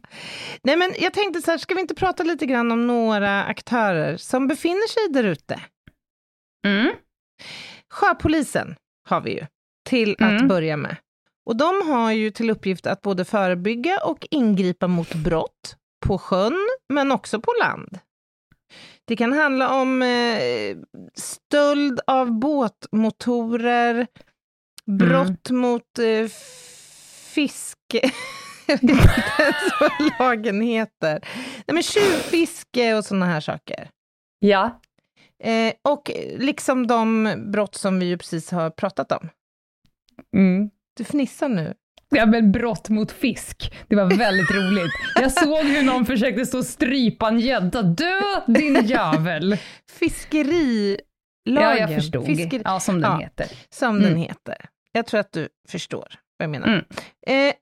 [SPEAKER 3] Nej, men jag tänkte så här, ska vi inte prata lite grann om några aktörer som befinner sig där ute?
[SPEAKER 2] Mm.
[SPEAKER 3] Sjöpolisen har vi ju, till att
[SPEAKER 2] Mm.
[SPEAKER 3] börja med. Och de har ju till uppgift att både förebygga och ingripa mot brott på sjön, men också på land. Det kan handla om eh, stöld av båtmotorer, brott mot eh, fiske... Jag vet inte ens [laughs] vad lagen heter. Nej, men tjuvfiske och sådana här saker.
[SPEAKER 2] Ja.
[SPEAKER 3] Eh, och liksom de brott som vi ju precis har pratat om.
[SPEAKER 2] Mm.
[SPEAKER 3] Du fnissar nu.
[SPEAKER 2] Ja, men brott mot fisk. Det var väldigt roligt. Jag såg hur någon försökte stå och strypa en gädda. Dö din jävel!
[SPEAKER 3] Fiskerilagen.
[SPEAKER 2] Ja, jag förstod.
[SPEAKER 3] Fisker-
[SPEAKER 2] Ja, som den
[SPEAKER 3] Ja.
[SPEAKER 2] heter.
[SPEAKER 3] Som
[SPEAKER 2] Mm.
[SPEAKER 3] den heter. Jag tror att du förstår vad jag menar.
[SPEAKER 2] Mm.
[SPEAKER 3] Eh,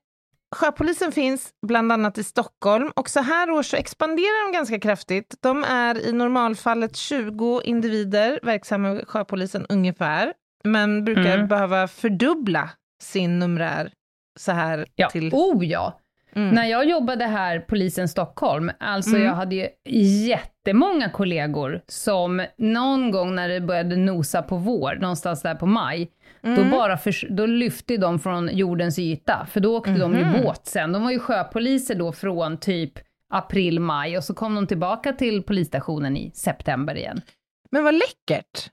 [SPEAKER 3] Sjöpolisen finns bland annat i Stockholm och så här år så expanderar de ganska kraftigt. De är i normalfallet 20 individer verksamma i Sjöpolisen ungefär, men brukar
[SPEAKER 2] Mm.
[SPEAKER 3] behöva fördubbla sin numerär så här
[SPEAKER 2] Ja.
[SPEAKER 3] till...
[SPEAKER 2] Oh ja!
[SPEAKER 3] Mm.
[SPEAKER 2] När jag jobbade här, polisen Stockholm, alltså
[SPEAKER 3] Mm.
[SPEAKER 2] jag hade ju jättemånga kollegor som någon gång när det började nosa på vår, någonstans där på maj, då,
[SPEAKER 3] Mm.
[SPEAKER 2] bara förs- då lyfte de från jordens yta, för då åkte de
[SPEAKER 3] Mhm.
[SPEAKER 2] ju båt sen. De var ju sjöpoliser då från typ april, maj och så kom de tillbaka till polisstationen i september igen.
[SPEAKER 3] Men vad läckert!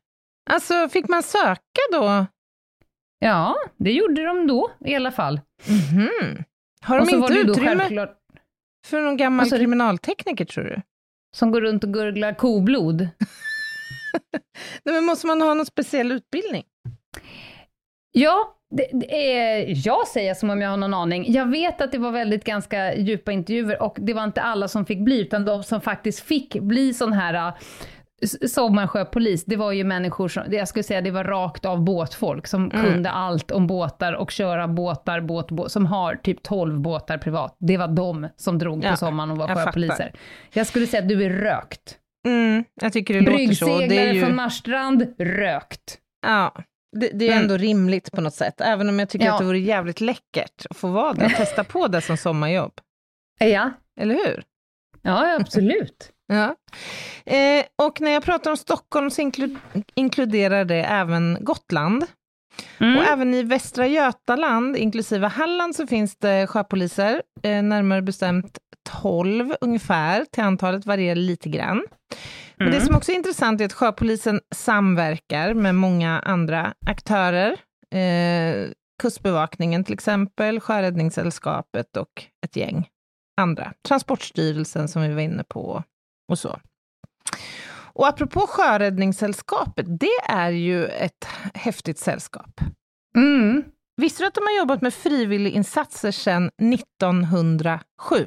[SPEAKER 3] Alltså, fick man söka då?
[SPEAKER 2] Ja, det gjorde de då i alla fall.
[SPEAKER 3] Mhm. Har
[SPEAKER 2] och
[SPEAKER 3] de inte utrymme
[SPEAKER 2] självklart
[SPEAKER 3] för någon gammal
[SPEAKER 2] du?
[SPEAKER 3] kriminaltekniker, tror du?
[SPEAKER 2] som går runt och gurglar koblod. [laughs]
[SPEAKER 3] Nej, men måste man ha någon speciell utbildning?
[SPEAKER 2] Ja, det, det är, jag säger som om jag har någon aning. Jag vet att det var väldigt ganska djupa intervjuer och det var inte alla som fick bli, utan de som faktiskt fick bli sån här sommarsjöpolis, det var ju människor som, jag skulle säga det var rakt av båtfolk som
[SPEAKER 3] Mm.
[SPEAKER 2] kunde allt om båtar och köra båtar, båt, båt, som har typ 12 båtar privat. Det var de som drog
[SPEAKER 3] Ja,
[SPEAKER 2] på sommaren och var
[SPEAKER 3] jag
[SPEAKER 2] sjöpoliser.
[SPEAKER 3] fattar.
[SPEAKER 2] Jag skulle säga att du är rökt.
[SPEAKER 3] Mm, jag tycker det låter så. Det är ju,
[SPEAKER 2] från Marstrand, rökt.
[SPEAKER 3] ja, det, det är
[SPEAKER 2] Mm.
[SPEAKER 3] ändå rimligt på något sätt, även om jag tycker
[SPEAKER 2] Ja.
[SPEAKER 3] att det vore jävligt läckert att få vara och testa på det som sommarjobb.
[SPEAKER 2] Ja,
[SPEAKER 3] Eller hur?
[SPEAKER 2] ja absolut.
[SPEAKER 3] Ja. Eh, och när jag pratar om Stockholm så inklu- inkluderar det även Gotland.
[SPEAKER 2] Mm.
[SPEAKER 3] Och även i Västra Götaland, inklusive Halland, så finns det sjöpoliser, eh, närmare bestämt 12 ungefär, till antalet varierar lite grann. Men det
[SPEAKER 2] Mm.
[SPEAKER 3] som också är intressant är att sjöpolisen samverkar med många andra aktörer. Eh, Kustbevakningen till exempel, Sjöräddningssällskapet och ett gäng andra. Transportstyrelsen som vi var inne på och så. Och apropå Sjöräddningssällskapet, det är ju ett häftigt sällskap.
[SPEAKER 2] Mm.
[SPEAKER 3] Visste du att de har jobbat med frivilliginsatser sedan 1907?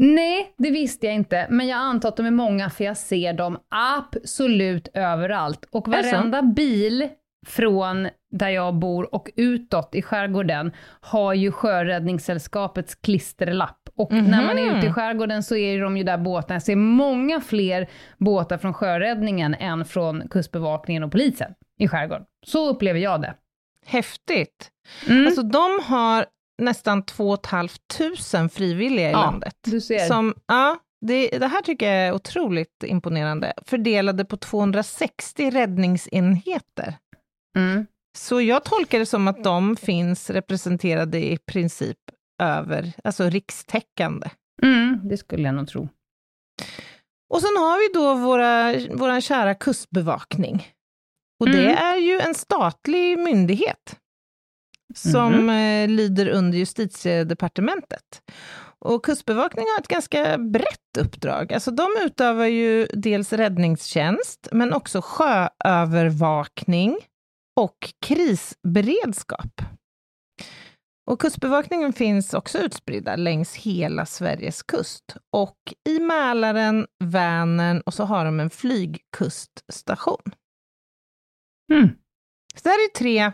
[SPEAKER 2] Nej, det visste jag inte, men jag antar att de är många för jag ser dem absolut överallt. Och varenda bil från där jag bor och utåt i skärgården har ju Sjöräddningssällskapets klisterlapp. Och när man är
[SPEAKER 3] Mhm.
[SPEAKER 2] ute i skärgården så är de ju där båtarna. Jag ser många fler båtar från sjöräddningen än från Kustbevakningen och polisen i skärgården. Så upplever jag det.
[SPEAKER 3] Häftigt!
[SPEAKER 2] Mm.
[SPEAKER 3] Alltså de har nästan 2 500 frivilliga i
[SPEAKER 2] Ja,
[SPEAKER 3] landet.
[SPEAKER 2] du ser.
[SPEAKER 3] Som, ja, det, det här tycker jag är otroligt imponerande. Fördelade på 260 räddningsenheter.
[SPEAKER 2] Mm.
[SPEAKER 3] Så jag tolkar det som att de finns representerade i princip över, alltså rikstäckande.
[SPEAKER 2] Mm, det skulle jag nog tro.
[SPEAKER 3] Och sen har vi då våra, våra kära kustbevakning. Och det
[SPEAKER 2] Mm.
[SPEAKER 3] är ju en statlig myndighet som eh, lyder under justitiedepartementet. Och Kustbevakningen har ett ganska brett uppdrag. Alltså de utövar ju dels räddningstjänst, men också sjöövervakning och krisberedskap. Och Kustbevakningen finns också utspridda längs hela Sveriges kust. Och i Mälaren, Vänern och så har de en flygkuststation.
[SPEAKER 2] Mm.
[SPEAKER 3] Så det här är tre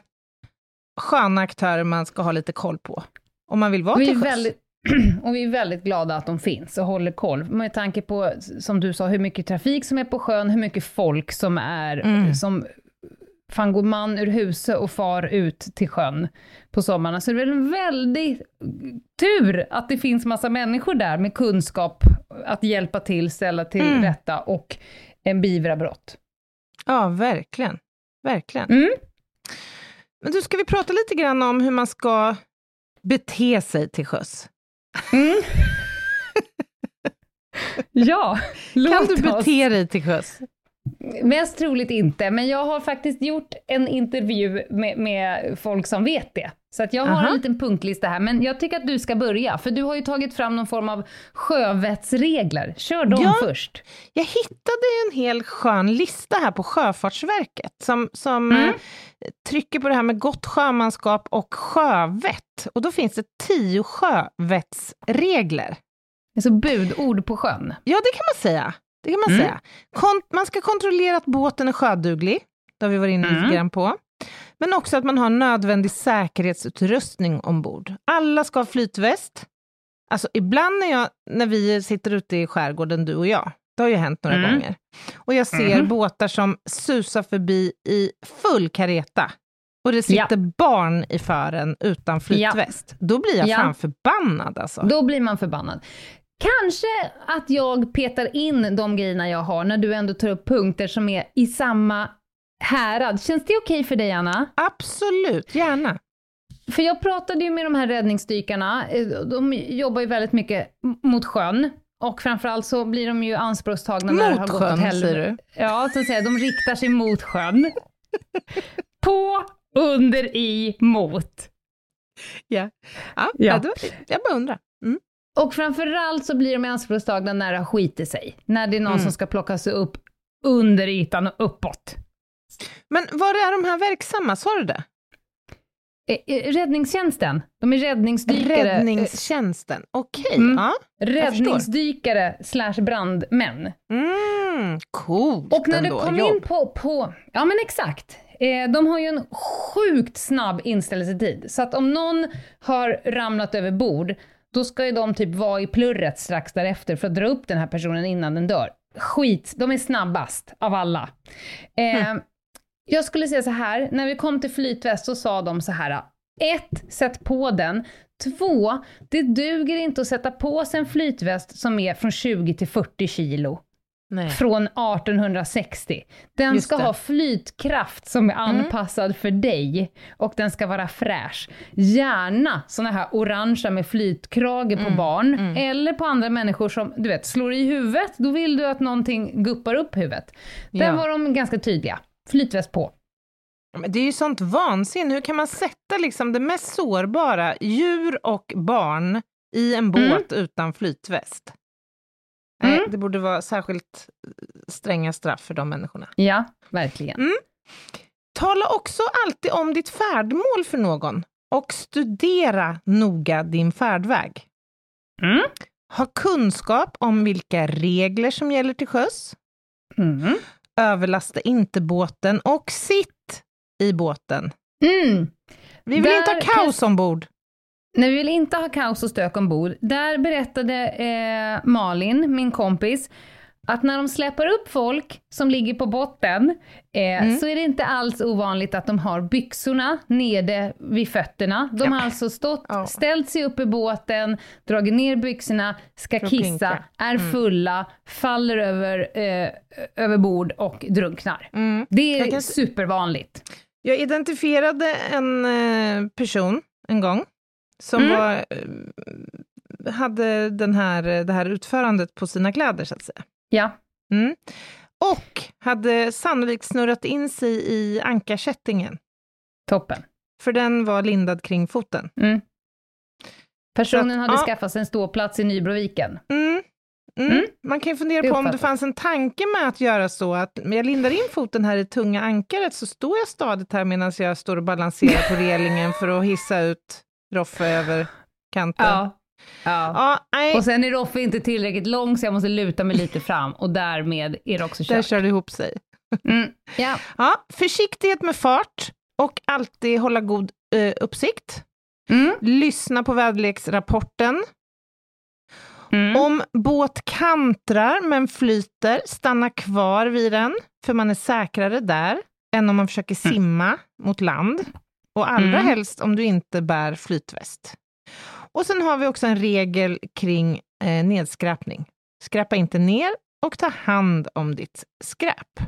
[SPEAKER 3] sköna aktörer man ska ha lite koll på. Om man vill vara
[SPEAKER 2] Vi
[SPEAKER 3] till sjöss.
[SPEAKER 2] väldigt, [clears throat] och vi är väldigt glada att de finns och håller koll. Med tanke på, som du sa, hur mycket trafik som är på sjön, hur mycket folk som är,
[SPEAKER 3] Mm.
[SPEAKER 2] som fan går man ur huset och far ut till sjön på sommarna. Så det är väl en väldig tur att det finns massa människor där med kunskap att hjälpa till, ställa till
[SPEAKER 3] Mm.
[SPEAKER 2] rätta och en beivra brott.
[SPEAKER 3] Ja, verkligen. Verkligen.
[SPEAKER 2] Mm.
[SPEAKER 3] Men du, ska vi prata lite grann om hur man ska bete sig till sjöss?
[SPEAKER 2] Mm. [laughs] ja, låt
[SPEAKER 3] Kan du
[SPEAKER 2] oss.
[SPEAKER 3] bete dig till sjöss?
[SPEAKER 2] Mest troligt inte, men jag har faktiskt gjort en intervju med, med folk som vet det. Så att jag har
[SPEAKER 3] Aha.
[SPEAKER 2] en liten punktlista här, men jag tycker att du ska börja, för du har ju tagit fram någon form av sjövettsregler. Kör dem
[SPEAKER 3] Ja.
[SPEAKER 2] först.
[SPEAKER 3] Jag hittade en hel skön lista här på Sjöfartsverket som, som
[SPEAKER 2] Mm.
[SPEAKER 3] eh, trycker på det här med gott sjömanskap och sjövett. Och då finns det tio sjövettsregler.
[SPEAKER 2] Alltså budord på sjön.
[SPEAKER 3] Ja, det kan man säga. Det kan man
[SPEAKER 2] Mm.
[SPEAKER 3] säga. Kon- man ska kontrollera att båten är sjöduglig. Det har vi varit inne
[SPEAKER 2] Mm.
[SPEAKER 3] lite grann på. Men också att man har nödvändig säkerhetsutrustning ombord. Alla ska ha flytväst. Alltså ibland när, jag, när vi sitter ute i skärgården, du och jag, det har ju hänt några
[SPEAKER 2] Mm.
[SPEAKER 3] gånger, och jag ser
[SPEAKER 2] Mhm.
[SPEAKER 3] båtar som susar förbi i full kareta, och det sitter barn i fören utan flytväst, då blir jag
[SPEAKER 2] Ja.
[SPEAKER 3] fan förbannad alltså.
[SPEAKER 2] Då blir man förbannad. Kanske att jag petar in de grejerna jag har, när du ändå tar upp punkter som är i samma härad. Känns det okej för dig, Anna?
[SPEAKER 3] Absolut, gärna.
[SPEAKER 2] För jag pratade ju med de här räddningsdykarna, eh, de jobbar ju väldigt mycket mot sjön. Och framförallt så blir de ju anspråkstagna när det har
[SPEAKER 3] Mot
[SPEAKER 2] gått åt helvete.
[SPEAKER 3] du?
[SPEAKER 2] Ja, så att säga, de riktar sig mot sjön. [laughs] På, under, i, mot.
[SPEAKER 3] Ja. Ja,
[SPEAKER 2] Ja.
[SPEAKER 3] ja. jag bara undrar. Mm.
[SPEAKER 2] Och framförallt så blir de anspråkstagna när det skiter sig. När det är någon
[SPEAKER 3] Mm.
[SPEAKER 2] som ska plockas upp under ytan och uppåt.
[SPEAKER 3] Men var är de här verksamma, sa du det?
[SPEAKER 2] Eh, eh, Räddningstjänsten, de är räddningsdykare.
[SPEAKER 3] Räddningstjänsten, okej.
[SPEAKER 2] Mm.
[SPEAKER 3] Ja.
[SPEAKER 2] Räddningsdykare slash brandmän.
[SPEAKER 3] Mm, coolt
[SPEAKER 2] Och när du
[SPEAKER 3] ändå.
[SPEAKER 2] kom
[SPEAKER 3] Jobb.
[SPEAKER 2] in på, på, ja men exakt, eh, de har ju en sjukt snabb inställelsetid. Så att om någon har ramlat över bord, då ska ju de typ vara i plurret strax därefter för att dra upp den här personen innan den dör. Skit, de är snabbast av alla. Eh, Jag skulle säga så här, när vi kom till flytväst så sa de så här, ett, sätt på den. Två, det duger inte att sätta på sig en flytväst som är från 20 till 40 kilo
[SPEAKER 3] Nej.
[SPEAKER 2] från 1860. Den
[SPEAKER 3] Just
[SPEAKER 2] ska
[SPEAKER 3] det. Mm.
[SPEAKER 2] ha flytkraft som är anpassad för dig och den ska vara fräsch. Gärna såna här orangea med flytkrage
[SPEAKER 3] Mm.
[SPEAKER 2] på barn eller på andra människor som du vet slår i huvudet, då vill du att någonting guppar upp huvudet. Där
[SPEAKER 3] Ja.
[SPEAKER 2] var de ganska tydliga. Flytväst på.
[SPEAKER 3] Men det är ju sånt vansinne. Hur kan man sätta liksom det mest sårbara, djur och barn, i en båt utan flytväst? Nej,
[SPEAKER 2] Mm.
[SPEAKER 3] det borde vara särskilt eh, stränga straff för de människorna.
[SPEAKER 2] Ja, verkligen.
[SPEAKER 3] Mm. Tala också alltid om ditt färdmål för någon och studera noga din färdväg.
[SPEAKER 2] Mm.
[SPEAKER 3] Ha kunskap om vilka regler som gäller till sjöss.
[SPEAKER 2] Mm.
[SPEAKER 3] Överlasta inte båten och sitt i båten.
[SPEAKER 2] Mm.
[SPEAKER 3] Vi vill
[SPEAKER 2] Där
[SPEAKER 3] inte ha kaos ombord.
[SPEAKER 2] När vi vill inte ha kaos och stök ombord, där berättade eh, Malin, min kompis, att när de släpar upp folk som ligger på botten, eh,
[SPEAKER 3] Mm.
[SPEAKER 2] så är det inte alls ovanligt att de har byxorna nere vid fötterna. De har alltså stått,
[SPEAKER 3] Ja.
[SPEAKER 2] ställt sig upp i båten, dragit ner byxorna, ska
[SPEAKER 3] För
[SPEAKER 2] kissa,
[SPEAKER 3] pinka.
[SPEAKER 2] är fulla, faller över, eh, över bord och drunknar.
[SPEAKER 3] Mm.
[SPEAKER 2] Det är
[SPEAKER 3] kan-
[SPEAKER 2] supervanligt.
[SPEAKER 3] Jag identifierade en eh, person en gång som
[SPEAKER 2] Mm.
[SPEAKER 3] var, eh, hade den här, det här utförandet på sina kläder, så att säga.
[SPEAKER 2] Ja.
[SPEAKER 3] Mm. Och hade sannolikt snurrat in sig i ankarkättingen,
[SPEAKER 2] Toppen.
[SPEAKER 3] för den var lindad kring foten.
[SPEAKER 2] Mm. Personen
[SPEAKER 3] att-
[SPEAKER 2] hade
[SPEAKER 3] ja.
[SPEAKER 2] skaffat sig en ståplats i Nybroviken.
[SPEAKER 3] Mm. Mm.
[SPEAKER 2] Mm.
[SPEAKER 3] Man kan ju fundera på om det fanns en tanke med att göra så att jag lindar in foten här i tunga ankaret så står jag stadigt här medan jag står och balanserar på relingen för att hissa ut Roffe över kanten.
[SPEAKER 2] Ja. ja.
[SPEAKER 3] Ja,
[SPEAKER 2] Och sen är Roffe inte tillräckligt lång så jag måste luta mig lite fram och därmed är det också
[SPEAKER 3] där
[SPEAKER 2] kört.
[SPEAKER 3] kör det ihop sig.
[SPEAKER 2] Mm. Ja.
[SPEAKER 3] Ja, försiktighet med fart och alltid hålla god eh, uppsikt.
[SPEAKER 2] Mm.
[SPEAKER 3] Lyssna på väderleksrapporten.
[SPEAKER 2] Mm.
[SPEAKER 3] Om båt kantrar men flyter, stanna kvar vid den, för man är säkrare där än om man försöker simma mot land. Och allra
[SPEAKER 2] Mm.
[SPEAKER 3] helst om du inte bär flytväst. Och sen har vi också en regel kring eh, nedskräpning. Skräpa inte ner och ta hand om ditt skräp.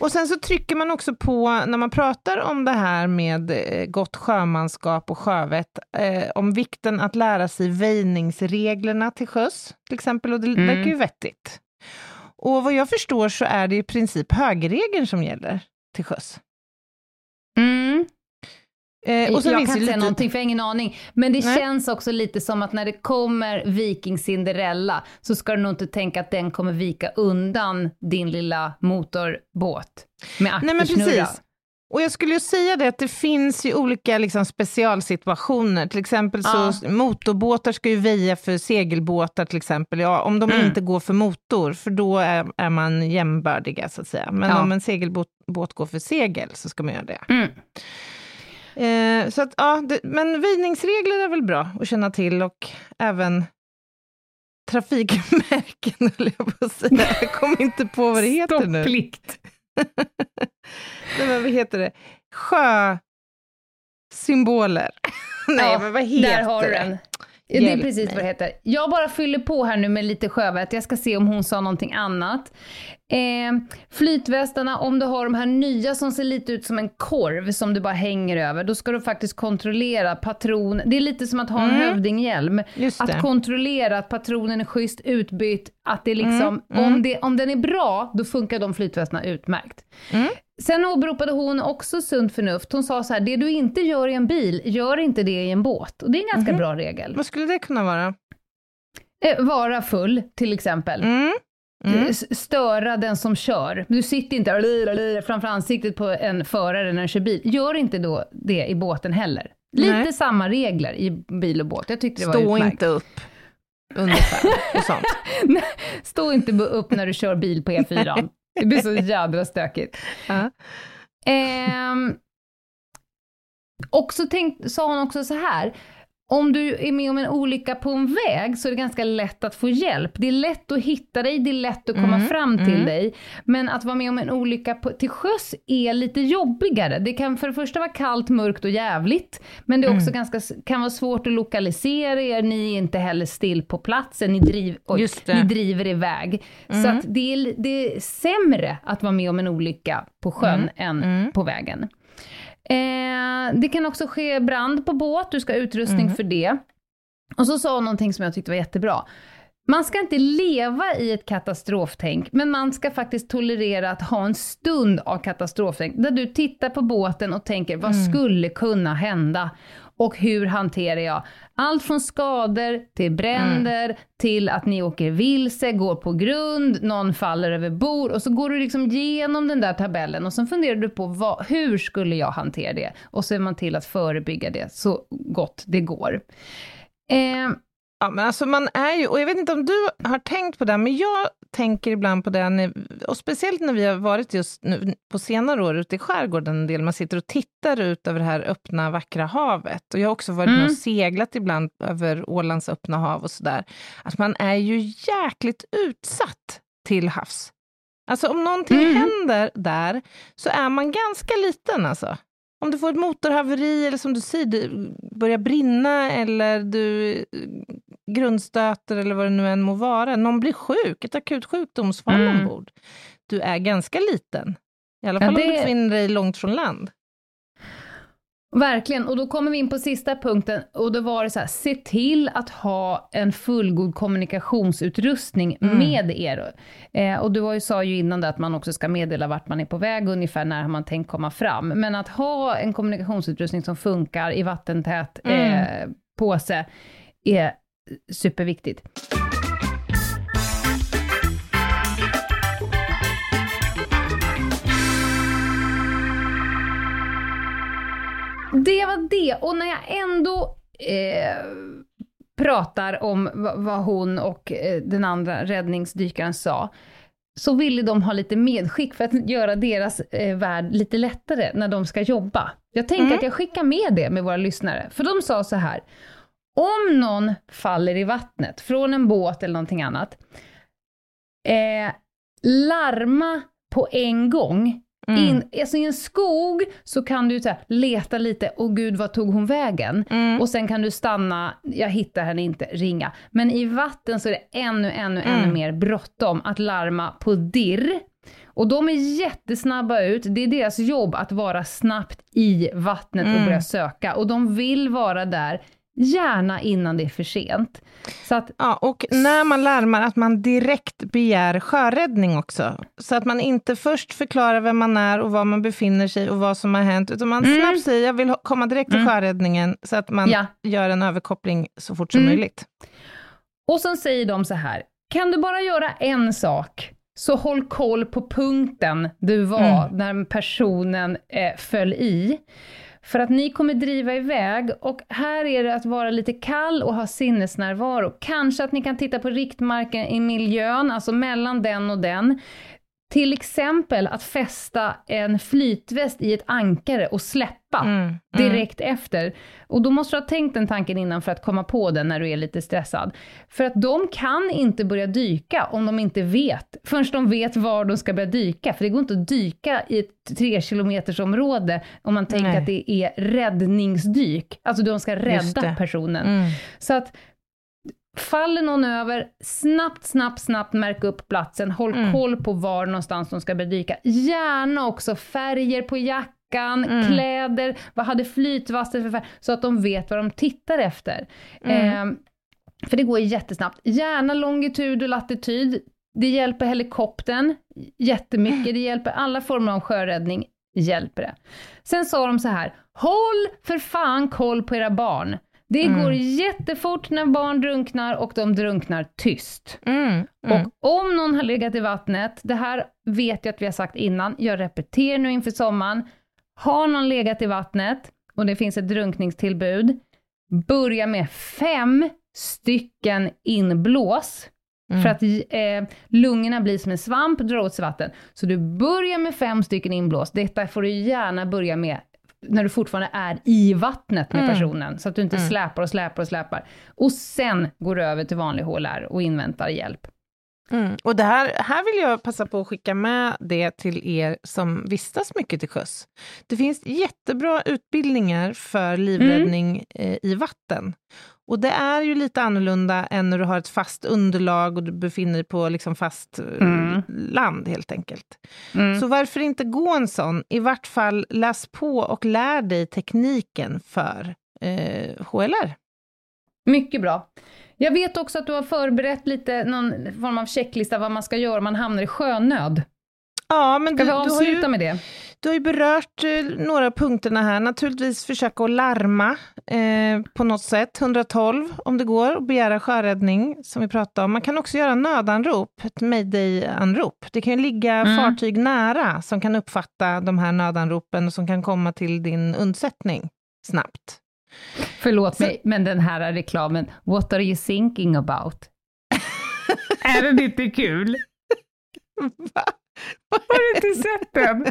[SPEAKER 3] Och sen så trycker man också på, när man pratar om det här med eh, gott sjömanskap och sjövett, eh, om vikten att lära sig väjningsreglerna till sjöss, till exempel, och det
[SPEAKER 2] Mm.
[SPEAKER 3] verkar ju vettigt. Och vad jag förstår så är det i princip högerregeln som gäller till sjöss.
[SPEAKER 2] Mm.
[SPEAKER 3] Eh, och sen
[SPEAKER 2] jag kan inte säga
[SPEAKER 3] lite-
[SPEAKER 2] någonting, för jag har ingen aning. Men det
[SPEAKER 3] Nej.
[SPEAKER 2] känns också lite som att när det kommer Viking Cinderella så ska du nog inte tänka att den kommer vika undan din lilla motorbåt med
[SPEAKER 3] Nej men
[SPEAKER 2] aktersnurra.
[SPEAKER 3] precis. Och jag skulle ju säga det att det finns ju olika liksom, specialsituationer. Till exempel så
[SPEAKER 2] Ja.
[SPEAKER 3] motorbåtar ska ju väja för segelbåtar till exempel. Ja, om de
[SPEAKER 2] Mm.
[SPEAKER 3] inte går för motor, för då är, är man jämbördiga så att säga. Men
[SPEAKER 2] Ja.
[SPEAKER 3] om en segelbåt båt går för segel så ska man göra det.
[SPEAKER 2] Mm.
[SPEAKER 3] Eh, så att, ja, det, men väjningsregler är väl bra att känna till och även trafikmärken, [laughs] höll jag på att säga. Jag kommer inte på vad det heter nu.
[SPEAKER 2] Stopplikt. [laughs]
[SPEAKER 3] Nej, men vad heter det? Sjösymboler. [laughs] Nej,
[SPEAKER 2] Ja,
[SPEAKER 3] men vad heter
[SPEAKER 2] Där har du
[SPEAKER 3] det?
[SPEAKER 2] den. Det är precis
[SPEAKER 3] mig.
[SPEAKER 2] vad det heter. Jag bara fyller på här nu med lite sjövett. Jag ska se om hon sa någonting annat. Eh, flytvästarna, om du har de här nya som ser lite ut som en korv som du bara hänger över, då ska du faktiskt kontrollera patron. Det är lite som att ha en
[SPEAKER 3] Mm.
[SPEAKER 2] hövdinghjälm. Att kontrollera att patronen är schysst utbytt, att det liksom,
[SPEAKER 3] Mm, mm.
[SPEAKER 2] Om, det, om den är bra, då funkar de flytvästarna utmärkt.
[SPEAKER 3] Mm.
[SPEAKER 2] Sen åberopade hon också sunt förnuft. Hon sa så här, det du inte gör i en bil, gör inte det i en båt. Och det är en ganska
[SPEAKER 3] Mhm.
[SPEAKER 2] bra regel.
[SPEAKER 3] Vad skulle det kunna vara?
[SPEAKER 2] Eh, vara full, till exempel.
[SPEAKER 3] Mm. Mm.
[SPEAKER 2] S- Störa den som kör. Du sitter inte och framför ansiktet på en förare när den kör bil. Gör inte då det i båten heller. Lite
[SPEAKER 3] Nej.
[SPEAKER 2] samma regler i bil och båt. Jag tyckte det var
[SPEAKER 3] Stå
[SPEAKER 2] utmärkt.
[SPEAKER 3] inte upp, ungefär, och sånt. [laughs]
[SPEAKER 2] Stå inte upp när du kör bil på E4. Det blir så jädra stökigt.
[SPEAKER 3] Ja.
[SPEAKER 2] Ehm, och så tänk, sa hon också så här, om du är med om en olycka på en väg så är det ganska lätt att få hjälp. Det är lätt att hitta dig, det är lätt att komma
[SPEAKER 3] Mm,
[SPEAKER 2] fram till
[SPEAKER 3] mm.
[SPEAKER 2] dig. Men att vara med om en olycka på, till sjöss är lite jobbigare. Det kan för det första vara kallt, mörkt och jävligt, men det är också
[SPEAKER 3] Mm.
[SPEAKER 2] ganska, kan vara svårt att lokalisera er, ni är inte heller still på platsen, ni, driv, oj, ni driver iväg. Så
[SPEAKER 3] Mm.
[SPEAKER 2] att det, är, det är sämre att vara med om en olycka på sjön
[SPEAKER 3] Mm,
[SPEAKER 2] än
[SPEAKER 3] mm.
[SPEAKER 2] på vägen. Eh, det kan också ske brand på båt, du ska ha utrustning
[SPEAKER 3] Mm.
[SPEAKER 2] för det. Och så sa hon någonting som jag tyckte var jättebra. Man ska inte leva i ett katastroftänk, men man ska faktiskt tolerera att ha en stund av katastroftänk, där du tittar på båten och tänker, vad
[SPEAKER 3] Mm.
[SPEAKER 2] skulle kunna hända? Och hur hanterar jag? Allt från skador till bränder,
[SPEAKER 3] Mm.
[SPEAKER 2] till att ni åker vilse, går på grund, någon faller över bord och så går du liksom igenom den där tabellen och så funderar du på vad, hur skulle jag hantera det? Och så är man till att förebygga det så gott det går. Eh,
[SPEAKER 3] Ja, men alltså man är ju, och jag vet inte om du har tänkt på det, men jag tänker ibland på det, och speciellt när vi har varit just nu på senare år ute i skärgården en del, man sitter och tittar ut över det här öppna, vackra havet. Och jag har också varit med
[SPEAKER 2] Mm.
[SPEAKER 3] och seglat ibland över Ålands öppna hav och sådär. Att man är ju jäkligt utsatt till havs. Alltså om någonting
[SPEAKER 2] Mm.
[SPEAKER 3] händer där, så är man ganska liten alltså. Om du får ett motorhaveri eller som du säger, det börjar brinna eller du grundstöter eller vad det nu än må vara. Någon blir sjuk, ett akut sjukdomsfall
[SPEAKER 2] Mm.
[SPEAKER 3] ombord. Du är ganska liten. I alla
[SPEAKER 2] Ja,
[SPEAKER 3] fall om
[SPEAKER 2] det-
[SPEAKER 3] du befinner dig långt från land.
[SPEAKER 2] Verkligen, och då kommer vi in på sista punkten och då var det så här, se till att ha en fullgod kommunikationsutrustning
[SPEAKER 3] Mm.
[SPEAKER 2] med er. Eh, och du var ju, sa ju innan det att man också ska meddela vart man är på väg, ungefär när man tänkt komma fram. Men att ha en kommunikationsutrustning som funkar i vattentät
[SPEAKER 3] Mm.
[SPEAKER 2] eh, påse är superviktigt. det var det. Och när jag ändå eh, pratar om vad hon och eh, den andra räddningsdykaren sa, så ville de ha lite medskick för att göra deras eh, värld lite lättare när de ska jobba. Jag tänker
[SPEAKER 3] Mm.
[SPEAKER 2] att jag skickar med det med våra lyssnare, för de sa så här, om någon faller i vattnet från en båt eller någonting annat, eh, larma på en gång.
[SPEAKER 3] Mm.
[SPEAKER 2] In, alltså I en skog så kan du så här, leta lite, och gud vad tog hon vägen?
[SPEAKER 3] Mm.
[SPEAKER 2] Och sen kan du stanna, jag hittar henne inte, ringa. Men i vatten så är det ännu, ännu,
[SPEAKER 3] Mm.
[SPEAKER 2] ännu mer bråttom att larma på dirr. Och de är jättesnabba ut, det är deras jobb att vara snabbt i vattnet och
[SPEAKER 3] Mm.
[SPEAKER 2] börja söka. Och de vill vara där, gärna innan det är för sent. Så att,
[SPEAKER 3] Ja, och när man larmar att man direkt begär sjöräddning också. Så att man inte först förklarar vem man är och var man befinner sig och vad som har hänt, utan man
[SPEAKER 2] Mm.
[SPEAKER 3] snabbt säger jag vill komma direkt till
[SPEAKER 2] Mm.
[SPEAKER 3] sjöräddningen, så att man
[SPEAKER 2] Ja.
[SPEAKER 3] gör en överkoppling så fort som
[SPEAKER 2] Mm.
[SPEAKER 3] möjligt.
[SPEAKER 2] Och sen säger de så här, kan du bara göra en sak, så håll koll på punkten du var
[SPEAKER 3] Mm.
[SPEAKER 2] när personen eh, föll i. För att ni kommer driva iväg och här är det att vara lite kall och ha sinnesnärvaro. Kanske att ni kan titta på riktmarken i miljön, alltså mellan den och den. Till exempel att fästa en flytväst i ett ankare och släppa
[SPEAKER 3] Mm. Mm.
[SPEAKER 2] direkt efter. Och då måste du ha tänkt den tanken innan för att komma på den när du är lite stressad. För att de kan inte börja dyka om de inte vet, förrän de vet var de ska börja dyka. För det går inte att dyka i ett tre område om man tänker
[SPEAKER 3] Nej.
[SPEAKER 2] att det är räddningsdyk. Alltså de ska rädda personen.
[SPEAKER 3] Mm.
[SPEAKER 2] Så att faller någon över, snabbt, snabbt, snabbt märk upp platsen, håll
[SPEAKER 3] Mm.
[SPEAKER 2] koll på var någonstans de ska börja dyka. Gärna också färger på jackan,
[SPEAKER 3] Mm.
[SPEAKER 2] kläder, vad hade flytvasten för färg, så att de vet vad de tittar efter.
[SPEAKER 3] Mm.
[SPEAKER 2] Eh, för det går jättesnabbt. Gärna longitud och latitud. Det hjälper helikoptern jättemycket, det hjälper alla former av sjöräddning, hjälper det. Sen sa de så här, håll för fan koll på era barn. Det
[SPEAKER 3] Mm.
[SPEAKER 2] går jättefort när barn drunknar och de drunknar tyst.
[SPEAKER 3] Mm. Mm.
[SPEAKER 2] Och om någon har legat i vattnet, det här vet jag att vi har sagt innan, jag repeterar nu inför sommaren. Har någon legat i vattnet och det finns ett drunkningstillbud, börja med fem stycken inblås.
[SPEAKER 3] Mm.
[SPEAKER 2] För att eh, lungorna blir som en svamp, drar åt sig vatten. Så du börjar med fem stycken inblås. Detta får du gärna börja med när du fortfarande är i vattnet med
[SPEAKER 3] Mm.
[SPEAKER 2] personen, så att du inte
[SPEAKER 3] Mm.
[SPEAKER 2] släpar och släpar och släpar. Och sen går du över till vanlig HLR och inväntar hjälp.
[SPEAKER 3] Mm. Och det här, här vill jag passa på att skicka med det till er som vistas mycket till sjöss. Det finns jättebra utbildningar för livräddning eh, i vatten. Och det är ju lite annorlunda än när du har ett fast underlag och du befinner dig på liksom fast eh,
[SPEAKER 2] Mm.
[SPEAKER 3] land helt enkelt.
[SPEAKER 2] Mm.
[SPEAKER 3] Så varför inte gå en sån? I vart fall läs på och lär dig tekniken för eh, HLR.
[SPEAKER 2] Mycket bra. Jag vet också att du har förberett lite någon form av checklista vad man ska göra om man hamnar i sjönöd.
[SPEAKER 3] Ja, men
[SPEAKER 2] Ska
[SPEAKER 3] du,
[SPEAKER 2] vi avsluta
[SPEAKER 3] ju...
[SPEAKER 2] med det?
[SPEAKER 3] Du har ju berört eh, några punkterna här. Naturligtvis försöka att larma eh, på något sätt, 112 om det går, och begära sjöräddning som vi pratade om. Man kan också göra nödanrop, ett mayday-anrop. Det kan ju ligga
[SPEAKER 2] Mm.
[SPEAKER 3] fartyg nära som kan uppfatta de här nödanropen och som kan komma till din undsättning snabbt.
[SPEAKER 2] Förlåt
[SPEAKER 3] Så-
[SPEAKER 2] mig, men den här reklamen, What are you thinking about? [laughs] är den inte kul?
[SPEAKER 3] Va?
[SPEAKER 2] Har du inte sett den?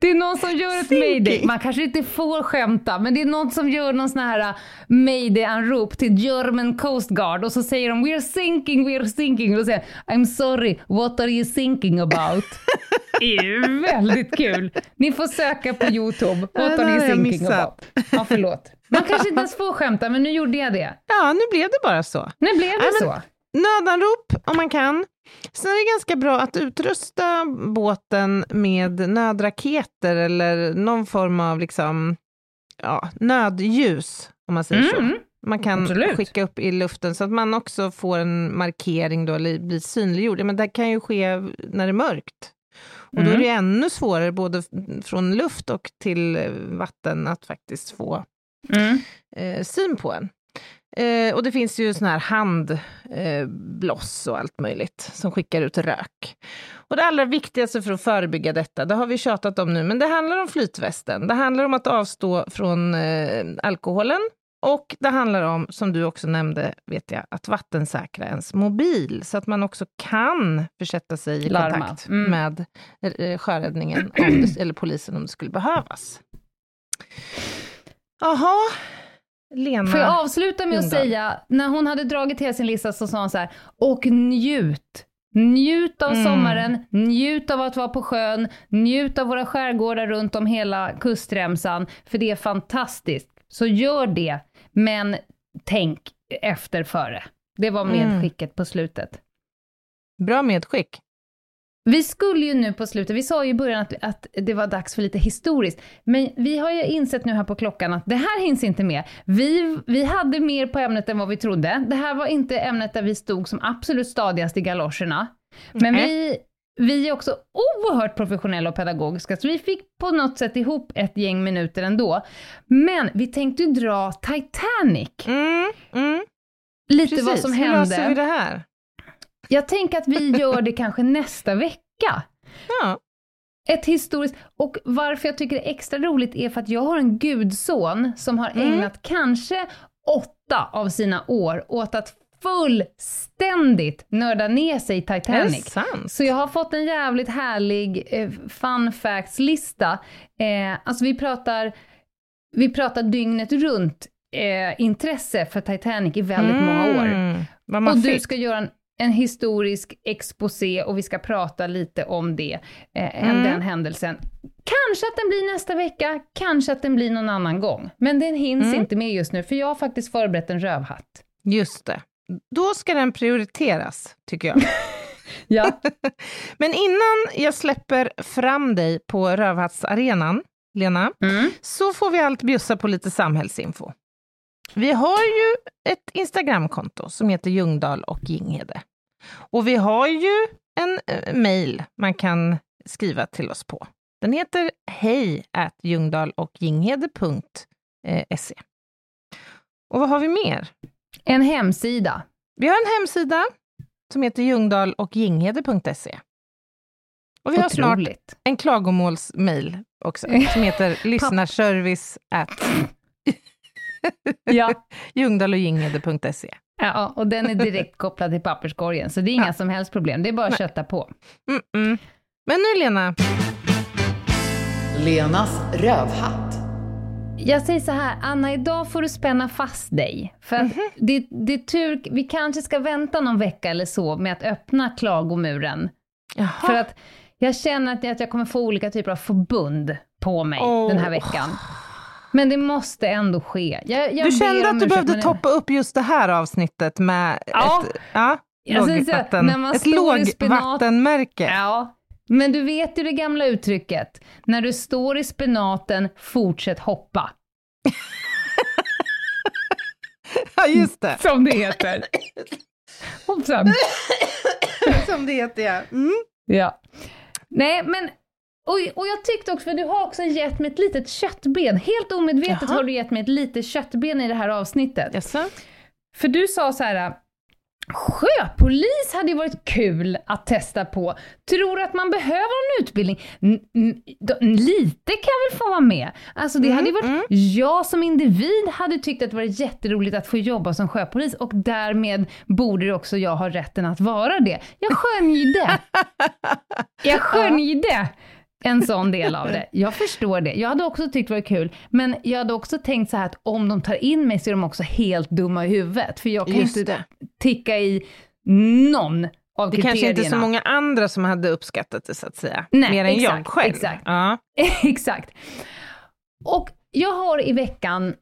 [SPEAKER 2] Det är någon som gör ett mayday, man kanske inte får skämta, men det är någon som gör någon sån här uh, mayday-anrop till German Coast Guard och så säger de “We're sinking, we're sinking” och då säger jag, “I'm sorry, what are you thinking about?” [laughs] Det är väldigt kul. Ni får söka på YouTube, “What are you thinking about?” Ja, förlåt. Man kanske inte ens får skämta, men nu gjorde jag det.
[SPEAKER 3] Ja, nu blev det bara så.
[SPEAKER 2] Nu blev det
[SPEAKER 3] Nej, men-
[SPEAKER 2] så.
[SPEAKER 3] Nödanrop om man kan. Sen är det ganska bra att utrusta båten med nödraketer eller någon form av liksom, ja, nödljus, om man säger så.
[SPEAKER 2] Mm.
[SPEAKER 3] Man kan
[SPEAKER 2] Absolut.
[SPEAKER 3] skicka upp i luften så att man också får en markering då, eller blir synliggjord. Men det kan ju ske när det är mörkt. Och då är
[SPEAKER 2] Mm.
[SPEAKER 3] det ännu svårare, både från luft och till eh, vatten, att faktiskt få
[SPEAKER 2] Mm.
[SPEAKER 3] eh, syn på en. Eh, och det finns ju sån här handbloss eh, och allt möjligt som skickar ut rök. Och det allra viktigaste för att förebygga detta, det har vi tjatat om nu, men det handlar om flytvästen. Det handlar om att avstå från eh, alkoholen och det handlar om, som du också nämnde, vet jag, att vattensäkra ens mobil, så att man också kan försätta sig i
[SPEAKER 2] Larma.
[SPEAKER 3] kontakt
[SPEAKER 2] Mm.
[SPEAKER 3] med eh, sjöräddningen det, eller polisen om det skulle behövas. Jaha, Lena.
[SPEAKER 2] Får jag avsluta med att
[SPEAKER 3] Ljungdahl.
[SPEAKER 2] säga, när hon hade dragit hela sin lista så sa hon så här, och njut. Njut av
[SPEAKER 3] Mm.
[SPEAKER 2] sommaren, njut av att vara på sjön, njut av våra skärgårdar runt om hela kustremsan, för det är fantastiskt. Så gör det, men tänk efter före. Det var
[SPEAKER 3] Mm.
[SPEAKER 2] medskicket på slutet.
[SPEAKER 3] Bra medskick.
[SPEAKER 2] Vi skulle ju nu på slutet, vi sa ju i början att, att det var dags för lite historiskt, men vi har ju insett nu här på klockan att det här hinns inte med. Vi, vi hade mer på ämnet än vad vi trodde. Det här var inte ämnet där vi stod som absolut stadigast i galoscherna. Men vi, vi är också oerhört professionella och pedagogiska, så vi fick på något sätt ihop ett gäng minuter ändå. Men vi tänkte dra Titanic,
[SPEAKER 3] Mm, mm.
[SPEAKER 2] lite
[SPEAKER 3] Precis,
[SPEAKER 2] vad som
[SPEAKER 3] hur löser vi
[SPEAKER 2] hände.
[SPEAKER 3] det här?
[SPEAKER 2] Jag tänker att vi gör det kanske nästa vecka.
[SPEAKER 3] Ja.
[SPEAKER 2] Ett historiskt, och varför jag tycker det är extra roligt är för att jag har en gudson som har
[SPEAKER 3] Mm.
[SPEAKER 2] ägnat kanske åtta av sina år åt att fullständigt nörda ner sig i Titanic. Så jag har fått en jävligt härlig eh, fun facts-lista. Eh, alltså vi pratar, vi pratar dygnet runt eh, intresse för Titanic i väldigt många år.
[SPEAKER 3] Mm,
[SPEAKER 2] Och du ska göra en, en historisk exposé och vi ska prata lite om det, eh,
[SPEAKER 3] Mm.
[SPEAKER 2] den händelsen. Kanske att den blir nästa vecka, kanske att den blir någon annan gång. Men den hinns
[SPEAKER 3] Mm.
[SPEAKER 2] inte med just nu, för jag har faktiskt förberett en rövhatt.
[SPEAKER 3] Just det. Då ska den prioriteras, tycker jag. [laughs]
[SPEAKER 2] Ja. [laughs]
[SPEAKER 3] Men innan jag släpper fram dig på Rövhattsarenan, Lena,
[SPEAKER 2] Mm.
[SPEAKER 3] så får vi allt bjussa på lite samhällsinfo. Vi har ju ett Instagramkonto som heter Ljungdahl och Ginghede. Och vi har ju en eh, mail man kan skriva till oss på. Den heter hej och ginghede.se. Och vad har vi mer?
[SPEAKER 2] En hemsida.
[SPEAKER 3] Vi har en hemsida som heter ljungdahl och ginghede.se. Och vi har snart en klagomålsmail också, [laughs] som heter lyssnarservice at
[SPEAKER 2] Ja. [laughs]
[SPEAKER 3] ljungdahlochginghede.se.
[SPEAKER 2] ja, och den är direkt kopplad till papperskorgen, så det är inga
[SPEAKER 3] Ja.
[SPEAKER 2] som helst problem. Det är bara att
[SPEAKER 3] Nej.
[SPEAKER 2] kötta på.
[SPEAKER 3] Mm -mm. Men nu Lena,
[SPEAKER 4] Lenas rövhatt.
[SPEAKER 2] Jag säger så här, Anna, idag får du spänna fast dig. För att
[SPEAKER 3] Mhm.
[SPEAKER 2] det, det är tur, vi kanske ska vänta någon vecka eller så med att öppna klagomuren.
[SPEAKER 3] Jaha.
[SPEAKER 2] För att jag känner att jag, kommer få olika typer av förbund på mig
[SPEAKER 3] Åh.
[SPEAKER 2] den här veckan. Men det måste ändå ske. Jag, jag
[SPEAKER 3] du kände att du behövde
[SPEAKER 2] men-
[SPEAKER 3] toppa upp just det här avsnittet med
[SPEAKER 2] Ja.
[SPEAKER 3] ett, ja,
[SPEAKER 2] så
[SPEAKER 3] lågvatten,
[SPEAKER 2] man
[SPEAKER 3] ett lågvattenmärke.
[SPEAKER 2] Ja, men du vet ju det gamla uttrycket. När du står i spenaten, fortsätt hoppa. [laughs]
[SPEAKER 3] Ja, just det.
[SPEAKER 2] Som det heter. Hoppsan. [laughs]
[SPEAKER 3] Som det heter, ja. Mm.
[SPEAKER 2] Ja. Nej, men och, och jag tyckte också, för du har också gett mig ett litet köttben. Helt omedvetet
[SPEAKER 3] Jaha.
[SPEAKER 2] har du gett mig ett litet köttben i det här avsnittet.
[SPEAKER 3] Jaså?
[SPEAKER 2] För du sa så här, sjöpolis hade ju varit kul att testa på. Tror att man behöver en utbildning? N- lite kan jag väl få vara med? Alltså det hade ju varit,
[SPEAKER 3] mm.
[SPEAKER 2] jag som individ hade tyckt att det var jätteroligt att få jobba som sjöpolis och därmed borde också jag ha rätten att vara det. Jag skönjde. [laughs] Jag skönjde en sån del av det. Jag förstår det. Jag hade också tyckt det var kul, men jag hade också tänkt så här att om de tar in mig så är de också helt dumma i huvudet, för jag kan ju
[SPEAKER 3] Just
[SPEAKER 2] inte
[SPEAKER 3] det.
[SPEAKER 2] ticka i någon av
[SPEAKER 3] Det
[SPEAKER 2] kriterierna.
[SPEAKER 3] kanske inte är så många andra som hade uppskattat det, så att säga.
[SPEAKER 2] Nej,
[SPEAKER 3] Mer än jag
[SPEAKER 2] exakt,
[SPEAKER 3] själv.
[SPEAKER 2] exakt.
[SPEAKER 3] Ja. [laughs]
[SPEAKER 2] Exakt. Och jag har i veckan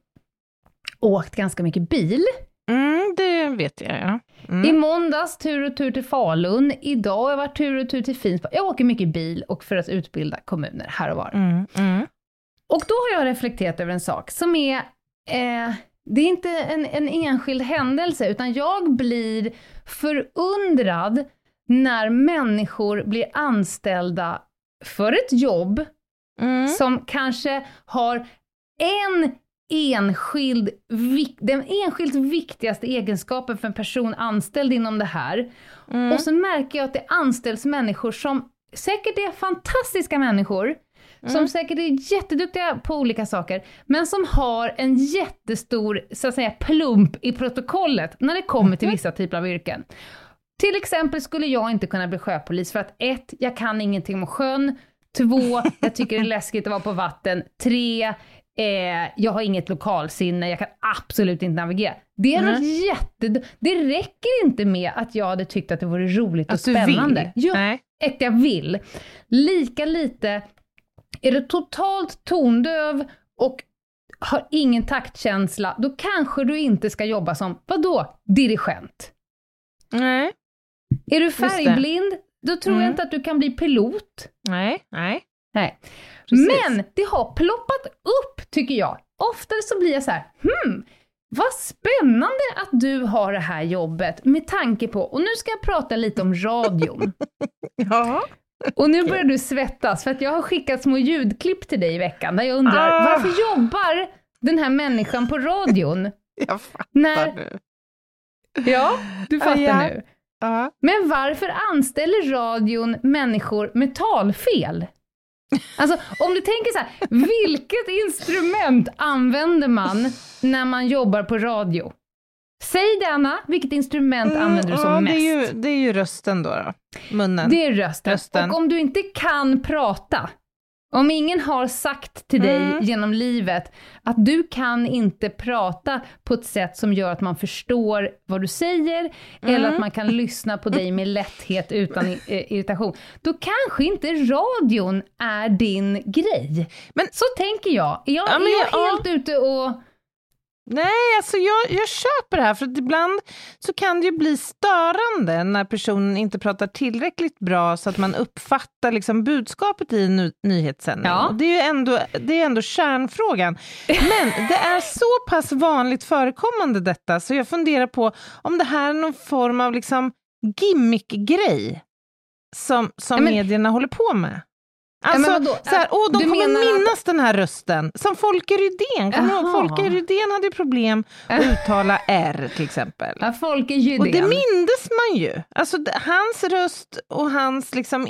[SPEAKER 2] åkt ganska mycket bil.
[SPEAKER 3] Mm, det vet jag, ja.
[SPEAKER 2] I
[SPEAKER 3] Mm.
[SPEAKER 2] måndags tur och tur till Falun, idag har jag varit tur och tur till Finspång. Jag åker mycket bil och för att utbilda kommuner här och var.
[SPEAKER 3] Mm, mm.
[SPEAKER 2] Och då har jag reflekterat över en sak som är, eh, det är inte en, en enskild händelse, utan jag blir förundrad när människor blir anställda för ett jobb
[SPEAKER 3] Mm.
[SPEAKER 2] som kanske har en enskild, den enskilt viktigaste egenskapen för en person anställd inom det här.
[SPEAKER 3] Mm.
[SPEAKER 2] Och så märker jag att det anställs människor som säkert är fantastiska människor,
[SPEAKER 3] Mm.
[SPEAKER 2] som säkert är jätteduktiga på olika saker, men som har en jättestor, så att säga, plump i protokollet när det kommer till
[SPEAKER 3] Mhm.
[SPEAKER 2] vissa typer av yrken. Till exempel skulle jag inte kunna bli sjöpolis för att ett, jag kan ingenting om sjön, två, jag tycker det är läskigt att vara på vatten, tre, eh, jag har inget lokalsinne, jag kan absolut inte navigera. Det är
[SPEAKER 3] Mm.
[SPEAKER 2] jätte... Det räcker inte med att jag hade tyckt att det vore roligt och
[SPEAKER 3] Att du
[SPEAKER 2] spännande.
[SPEAKER 3] vill.
[SPEAKER 2] Ja,
[SPEAKER 3] Nej.
[SPEAKER 2] ett jag vill. Lika lite är du totalt tondöv och har ingen taktkänsla, då kanske du inte ska jobba som, vadå, dirigent?
[SPEAKER 3] Nej.
[SPEAKER 2] Är du färgblind, då tror jag
[SPEAKER 3] Mm.
[SPEAKER 2] inte att du kan bli pilot.
[SPEAKER 3] Nej. Nej.
[SPEAKER 2] Nej.
[SPEAKER 3] Precis.
[SPEAKER 2] Men det har ploppat upp, tycker jag. Oftare så blir jag så här, hmm, vad spännande att du har det här jobbet med tanke på, och nu ska jag prata lite om radion. [laughs]
[SPEAKER 3] Ja.
[SPEAKER 2] Och nu börjar du svettas, för att jag har skickat små ljudklipp till dig i veckan, där jag undrar,
[SPEAKER 3] Ah.
[SPEAKER 2] varför jobbar den här människan på radion? [laughs]
[SPEAKER 3] Jag fattar
[SPEAKER 2] När,
[SPEAKER 3] nu.
[SPEAKER 2] ja, du fattar
[SPEAKER 3] Ja.
[SPEAKER 2] nu.
[SPEAKER 3] Ja.
[SPEAKER 2] Men varför anställer radion människor med talfel? Alltså, om du tänker så här, vilket instrument använder man när man jobbar på radio? Säg det Anna, vilket instrument använder du som
[SPEAKER 3] Mm, ja,
[SPEAKER 2] mest?
[SPEAKER 3] Det är, ju, det är ju rösten då, då. Munnen.
[SPEAKER 2] Det är rösten.
[SPEAKER 3] Rösten.
[SPEAKER 2] Och om du inte kan prata, om ingen har sagt till dig
[SPEAKER 3] Mm.
[SPEAKER 2] genom livet att du kan inte prata på ett sätt som gör att man förstår vad du säger, eller
[SPEAKER 3] Mm.
[SPEAKER 2] att man kan lyssna på dig med lätthet utan eh, irritation, då kanske inte radion är din grej.
[SPEAKER 3] Men-
[SPEAKER 2] Så tänker jag. Jag,
[SPEAKER 3] Ja, men
[SPEAKER 2] är
[SPEAKER 3] jag-
[SPEAKER 2] helt ute och...
[SPEAKER 3] Nej, alltså jag, jag köper det här, för att ibland så kan det ju bli störande när personen inte pratar tillräckligt bra så att man uppfattar liksom budskapet i en ny, nyhetssändning.
[SPEAKER 2] Ja.
[SPEAKER 3] Det är ju ändå, det är ändå kärnfrågan. Men det är så pass vanligt förekommande detta, så jag funderar på om det här är någon form av liksom gimmick-grej som, som
[SPEAKER 2] Ja, men-
[SPEAKER 3] medierna håller på med. Alltså,
[SPEAKER 2] vadå?
[SPEAKER 3] så här, åh, de
[SPEAKER 2] Du
[SPEAKER 3] kommer
[SPEAKER 2] menar att-
[SPEAKER 3] minnas den här rösten, som Folke Rydén. Kommer ihåg? Folke Rydén hade problem att uttala R till exempel.
[SPEAKER 2] Ja, folk är ju
[SPEAKER 3] Och det mindes man ju. Alltså, hans röst och hans liksom,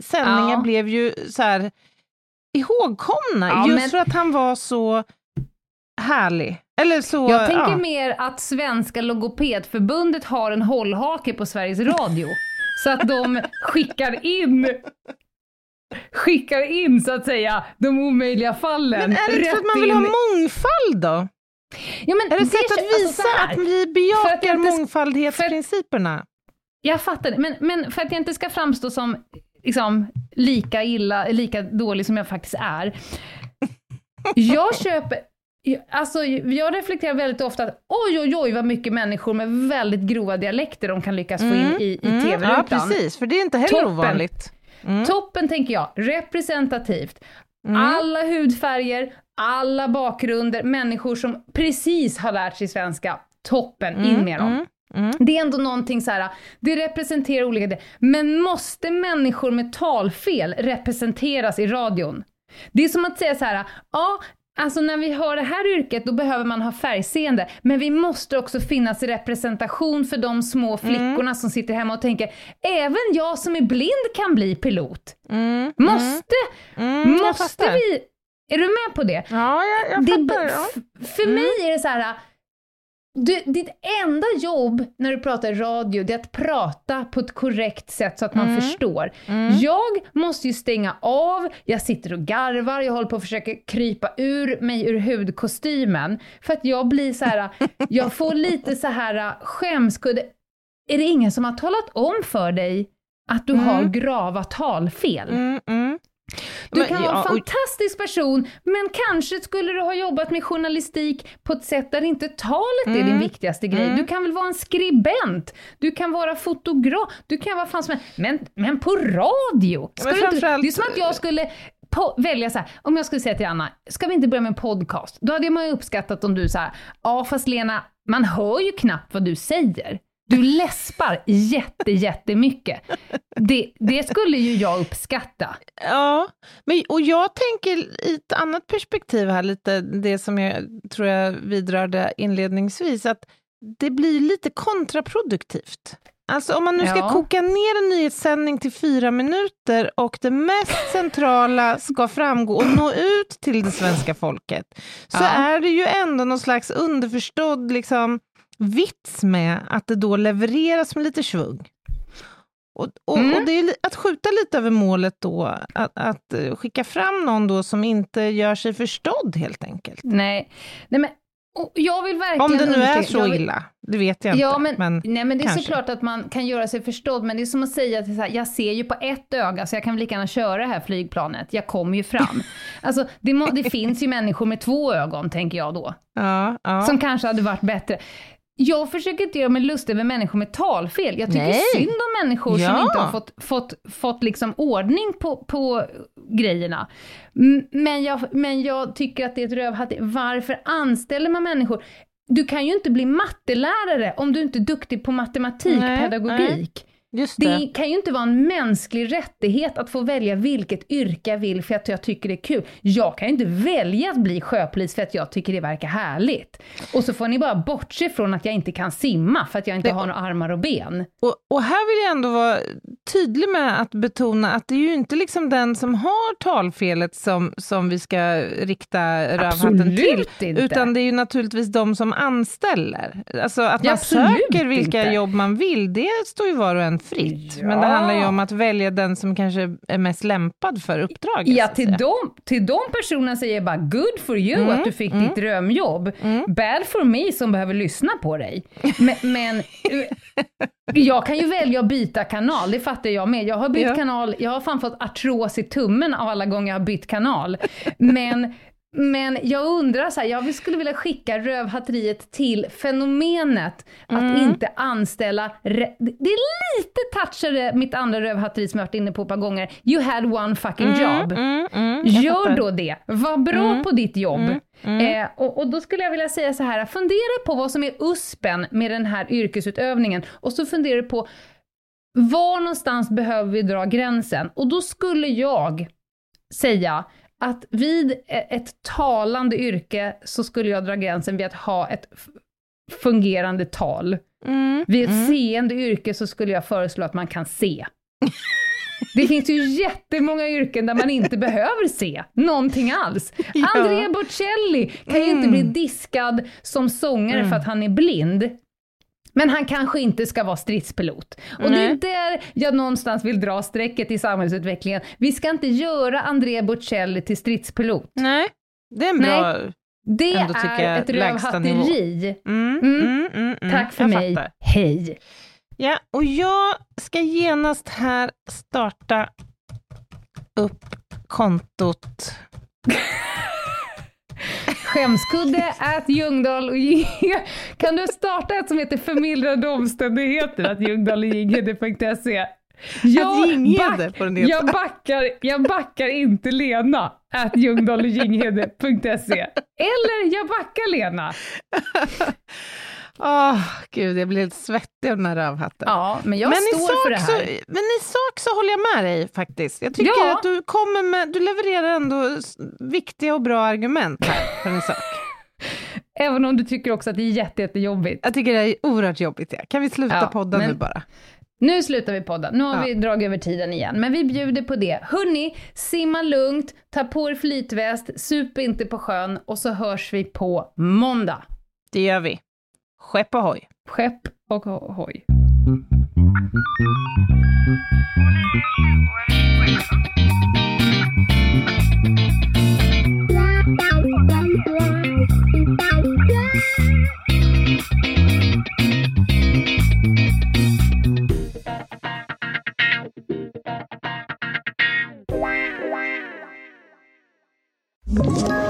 [SPEAKER 3] sändningar
[SPEAKER 2] Ja.
[SPEAKER 3] blev ju så här ihågkomna,
[SPEAKER 2] Ja,
[SPEAKER 3] just
[SPEAKER 2] men-
[SPEAKER 3] för att han var så härlig. Eller så,
[SPEAKER 2] Jag tänker
[SPEAKER 3] ja.
[SPEAKER 2] mer att Svenska Logopedförbundet har en hållhake på Sveriges Radio. så att de skickar in skickar in så att säga de omöjliga fallen.
[SPEAKER 3] Men är det inte för att man vill ha
[SPEAKER 2] in.
[SPEAKER 3] mångfald då?
[SPEAKER 2] ja, men
[SPEAKER 3] Är det ett sätt att
[SPEAKER 2] alltså, så
[SPEAKER 3] visa
[SPEAKER 2] här.
[SPEAKER 3] att vi bejakar
[SPEAKER 2] att
[SPEAKER 3] mångfaldhetsprinciperna?
[SPEAKER 2] Jag fattar det, men, men för att jag inte ska framstå som liksom, lika illa, lika dålig som jag faktiskt är. Jag köper, alltså jag reflekterar väldigt ofta att oj oj oj vad mycket människor med väldigt grova dialekter de kan lyckas få in i, i
[SPEAKER 3] Mm,
[SPEAKER 2] tv-rutan.
[SPEAKER 3] Ja, precis, för det är inte heller
[SPEAKER 2] Toppen.
[SPEAKER 3] ovanligt. Mm.
[SPEAKER 2] Toppen tänker jag, representativt.
[SPEAKER 3] Mm.
[SPEAKER 2] Alla hudfärger, alla bakgrunder, människor som precis har lärt sig svenska. Toppen, in med dem.
[SPEAKER 3] Mm. Mm.
[SPEAKER 2] Det är ändå någonting så här, det representerar olika delar. Men måste människor med talfel representeras i radion? Det är som att säga så här, ja, alltså när vi har det här yrket då behöver man ha färgseende, men vi måste också finnas i representation för de små flickorna som sitter hemma och tänker, även jag som är blind kan bli pilot.
[SPEAKER 3] Mm.
[SPEAKER 2] Måste,
[SPEAKER 3] Mm, jag
[SPEAKER 2] måste vi, är du med på det?
[SPEAKER 3] Ja, jag, jag
[SPEAKER 2] det,
[SPEAKER 3] fattar. Ja.
[SPEAKER 2] f- För mig är det så här. Du, ditt enda jobb när du pratar radio, det är att prata på ett korrekt sätt så att man
[SPEAKER 3] Mm.
[SPEAKER 2] förstår.
[SPEAKER 3] Mm.
[SPEAKER 2] Jag måste ju stänga av, jag sitter och garvar, jag håller på att försöka krypa ur mig ur hudkostymen. För att jag blir så här, [laughs] jag får lite så här skämskudde. Är det ingen som har talat om för dig att du
[SPEAKER 3] Mm.
[SPEAKER 2] har grava talfel?
[SPEAKER 3] Mm, mm.
[SPEAKER 2] Du
[SPEAKER 3] Men,
[SPEAKER 2] kan vara
[SPEAKER 3] ja,
[SPEAKER 2] en
[SPEAKER 3] och-
[SPEAKER 2] fantastisk person, men kanske skulle du ha jobbat med journalistik på ett sätt där inte talet är din
[SPEAKER 3] Mm.
[SPEAKER 2] viktigaste grej.
[SPEAKER 3] Mm.
[SPEAKER 2] Du kan väl vara en skribent, du kan vara fotograf, du kan vara fan som helst. Men, men på radio! Ska
[SPEAKER 3] Men
[SPEAKER 2] du inte,
[SPEAKER 3] framförallt-
[SPEAKER 2] det är som att jag skulle på, välja så här, om jag skulle säga till Anna, ska vi inte börja med en podcast? Då hade man ju uppskattat om du så här, ja fast Lena, man hör ju knappt vad du säger. Du läspar jätte, jättemycket. Det, det skulle ju jag uppskatta.
[SPEAKER 3] Ja, men, och jag tänker i ett annat perspektiv här, lite det som jag tror jag vidrörde inledningsvis, att det blir lite kontraproduktivt. Alltså om man nu ska
[SPEAKER 2] Ja.
[SPEAKER 3] koka ner en nyhetssändning till fyra minuter och det mest centrala ska framgå och nå ut till det svenska folket, så
[SPEAKER 2] Ja.
[SPEAKER 3] är det ju ändå någon slags underförstådd liksom, vits med att det då levereras med lite svung. Och, och,
[SPEAKER 2] Mm.
[SPEAKER 3] och det är att skjuta lite över målet då, att, att eh, skicka fram någon då som inte gör sig förstådd helt enkelt.
[SPEAKER 2] Nej, nej men jag vill verkligen
[SPEAKER 3] Om det nu är så
[SPEAKER 2] vill-
[SPEAKER 3] illa, det vet jag
[SPEAKER 2] Ja,
[SPEAKER 3] inte.
[SPEAKER 2] men, nej, men det är
[SPEAKER 3] kanske.
[SPEAKER 2] såklart att man kan göra sig förstådd, men det är som att säga att är här, jag ser ju på ett öga, så jag kan väl lika gärna köra det här flygplanet, jag kommer ju fram. [laughs] alltså, det, må, det finns ju människor med två ögon, tänker jag då,
[SPEAKER 3] ja, ja.
[SPEAKER 2] som kanske hade varit bättre. Jag försöker inte göra mig lustig över människor med talfel. Jag tycker
[SPEAKER 3] Nej.
[SPEAKER 2] synd om människor som
[SPEAKER 3] Ja.
[SPEAKER 2] inte har fått, fått, fått liksom ordning på, på grejerna. Men jag, men jag tycker att det är ett rövhatt. Varför anställer man människor? Du kan ju inte bli mattelärare om du inte är duktig på matematik,
[SPEAKER 3] Nej,
[SPEAKER 2] pedagogik.
[SPEAKER 3] Just det.
[SPEAKER 2] Det kan ju inte vara en mänsklig rättighet att få välja vilket yrke jag vill för att jag tycker det är kul. Jag kan ju inte välja att bli sjöpolis för att jag tycker det verkar härligt. Och så får ni bara bortse från att jag inte kan simma för att jag inte
[SPEAKER 3] Det-
[SPEAKER 2] har några armar och ben.
[SPEAKER 3] Och, och här vill jag ändå vara tydlig med att betona att det är ju inte liksom den som har talfelet som, som vi ska rikta rövhatten till.
[SPEAKER 2] Inte.
[SPEAKER 3] Utan det är ju naturligtvis de som anställer. Alltså att man
[SPEAKER 2] absolut
[SPEAKER 3] söker vilka
[SPEAKER 2] inte.
[SPEAKER 3] jobb man vill, det står ju var och en fritt.
[SPEAKER 2] Ja.
[SPEAKER 3] Men det handlar ju om att välja den som kanske är mest lämpad för uppdraget.
[SPEAKER 2] Ja, till de, till de personerna säger jag bara good for you
[SPEAKER 3] Mm,
[SPEAKER 2] att du fick
[SPEAKER 3] mm.
[SPEAKER 2] ditt drömjobb.
[SPEAKER 3] Mm.
[SPEAKER 2] Bad for me som behöver lyssna på dig. Men, [laughs] men eh, jag kan ju välja att byta kanal, det fattar jag med. Jag har bytt
[SPEAKER 3] Ja.
[SPEAKER 2] kanal, jag har fan fått artros i tummen av alla gånger jag har bytt kanal. Men men jag undrar så här, jag skulle vilja skicka rövhatteriet till fenomenet att
[SPEAKER 3] Mm.
[SPEAKER 2] inte anställa, det är lite touchade mitt andra rövhatteri som jag varit inne på ett par gånger, you had one fucking job.
[SPEAKER 3] Mm, mm,
[SPEAKER 2] Gör då det, var bra
[SPEAKER 3] Mm.
[SPEAKER 2] på ditt jobb.
[SPEAKER 3] Mm, mm.
[SPEAKER 2] Eh, och, och då skulle jag vilja säga så här, fundera på vad som är uspen med den här yrkesutövningen och så fundera på var någonstans behöver vi dra gränsen? Och då skulle jag säga att vid e- ett talande yrke så skulle jag dra gränsen vid att ha ett fungerande tal.
[SPEAKER 3] Mm,
[SPEAKER 2] Vid ett
[SPEAKER 3] mm.
[SPEAKER 2] seende yrke så skulle jag föreslå att man kan se. [laughs] Det finns ju jättemånga yrken där man inte behöver se någonting alls.
[SPEAKER 3] Ja.
[SPEAKER 2] Andrea Bocelli kan ju inte
[SPEAKER 3] Mm.
[SPEAKER 2] bli diskad som sångare för att han är blind. Men han kanske inte ska vara stridspilot. Och det är
[SPEAKER 3] Nej.
[SPEAKER 2] där jag någonstans vill dra strecket i samhällsutvecklingen. Vi ska inte göra Andrea Bocelli till stridspilot.
[SPEAKER 3] Nej, det är en
[SPEAKER 2] Nej.
[SPEAKER 3] bra...
[SPEAKER 2] Det
[SPEAKER 3] Ändå
[SPEAKER 2] är ett rövhatteri.
[SPEAKER 3] Mm,
[SPEAKER 2] Mm.
[SPEAKER 3] mm, mm, mm,
[SPEAKER 2] Tack för
[SPEAKER 3] jag
[SPEAKER 2] mig.
[SPEAKER 3] fattar.
[SPEAKER 2] Hej!
[SPEAKER 3] Ja, och jag ska genast här starta upp kontot. [laughs]
[SPEAKER 2] Skämskudde at Ljungdahl och Ginghede. Kan du starta ett som heter förmildrande omständigheter at Ljungdahl och Ginghede.se? Jag,
[SPEAKER 3] heta.
[SPEAKER 2] jag, backar, jag backar inte Lena at Ljungdahl och Ginghede.se. Eller jag backar Lena. [laughs]
[SPEAKER 3] Åh, gud, jag blir helt svettig av den här rövhatten.
[SPEAKER 2] Ja, men jag
[SPEAKER 3] men,
[SPEAKER 2] står för det här.
[SPEAKER 3] så, men i sak så håller jag med dig faktiskt. Jag tycker
[SPEAKER 2] Ja.
[SPEAKER 3] att du kommer med, du levererar ändå viktiga och bra argument här för en sak. [laughs]
[SPEAKER 2] Även om du tycker också att det är jätte, jättejobbigt.
[SPEAKER 3] Jag tycker det är oerhört jobbigt. Ja. Kan vi sluta
[SPEAKER 2] Ja,
[SPEAKER 3] podda
[SPEAKER 2] men-
[SPEAKER 3] nu bara?
[SPEAKER 2] Nu slutar vi podda. Nu har
[SPEAKER 3] Ja.
[SPEAKER 2] vi dragit över tiden igen, men vi bjuder på det. Hörni, simma lugnt, ta på er flytväst, sup inte på sjön och så hörs vi på måndag.
[SPEAKER 3] Det gör vi. Skepp ohoj.
[SPEAKER 2] Skepp och hoj.
[SPEAKER 1] Ett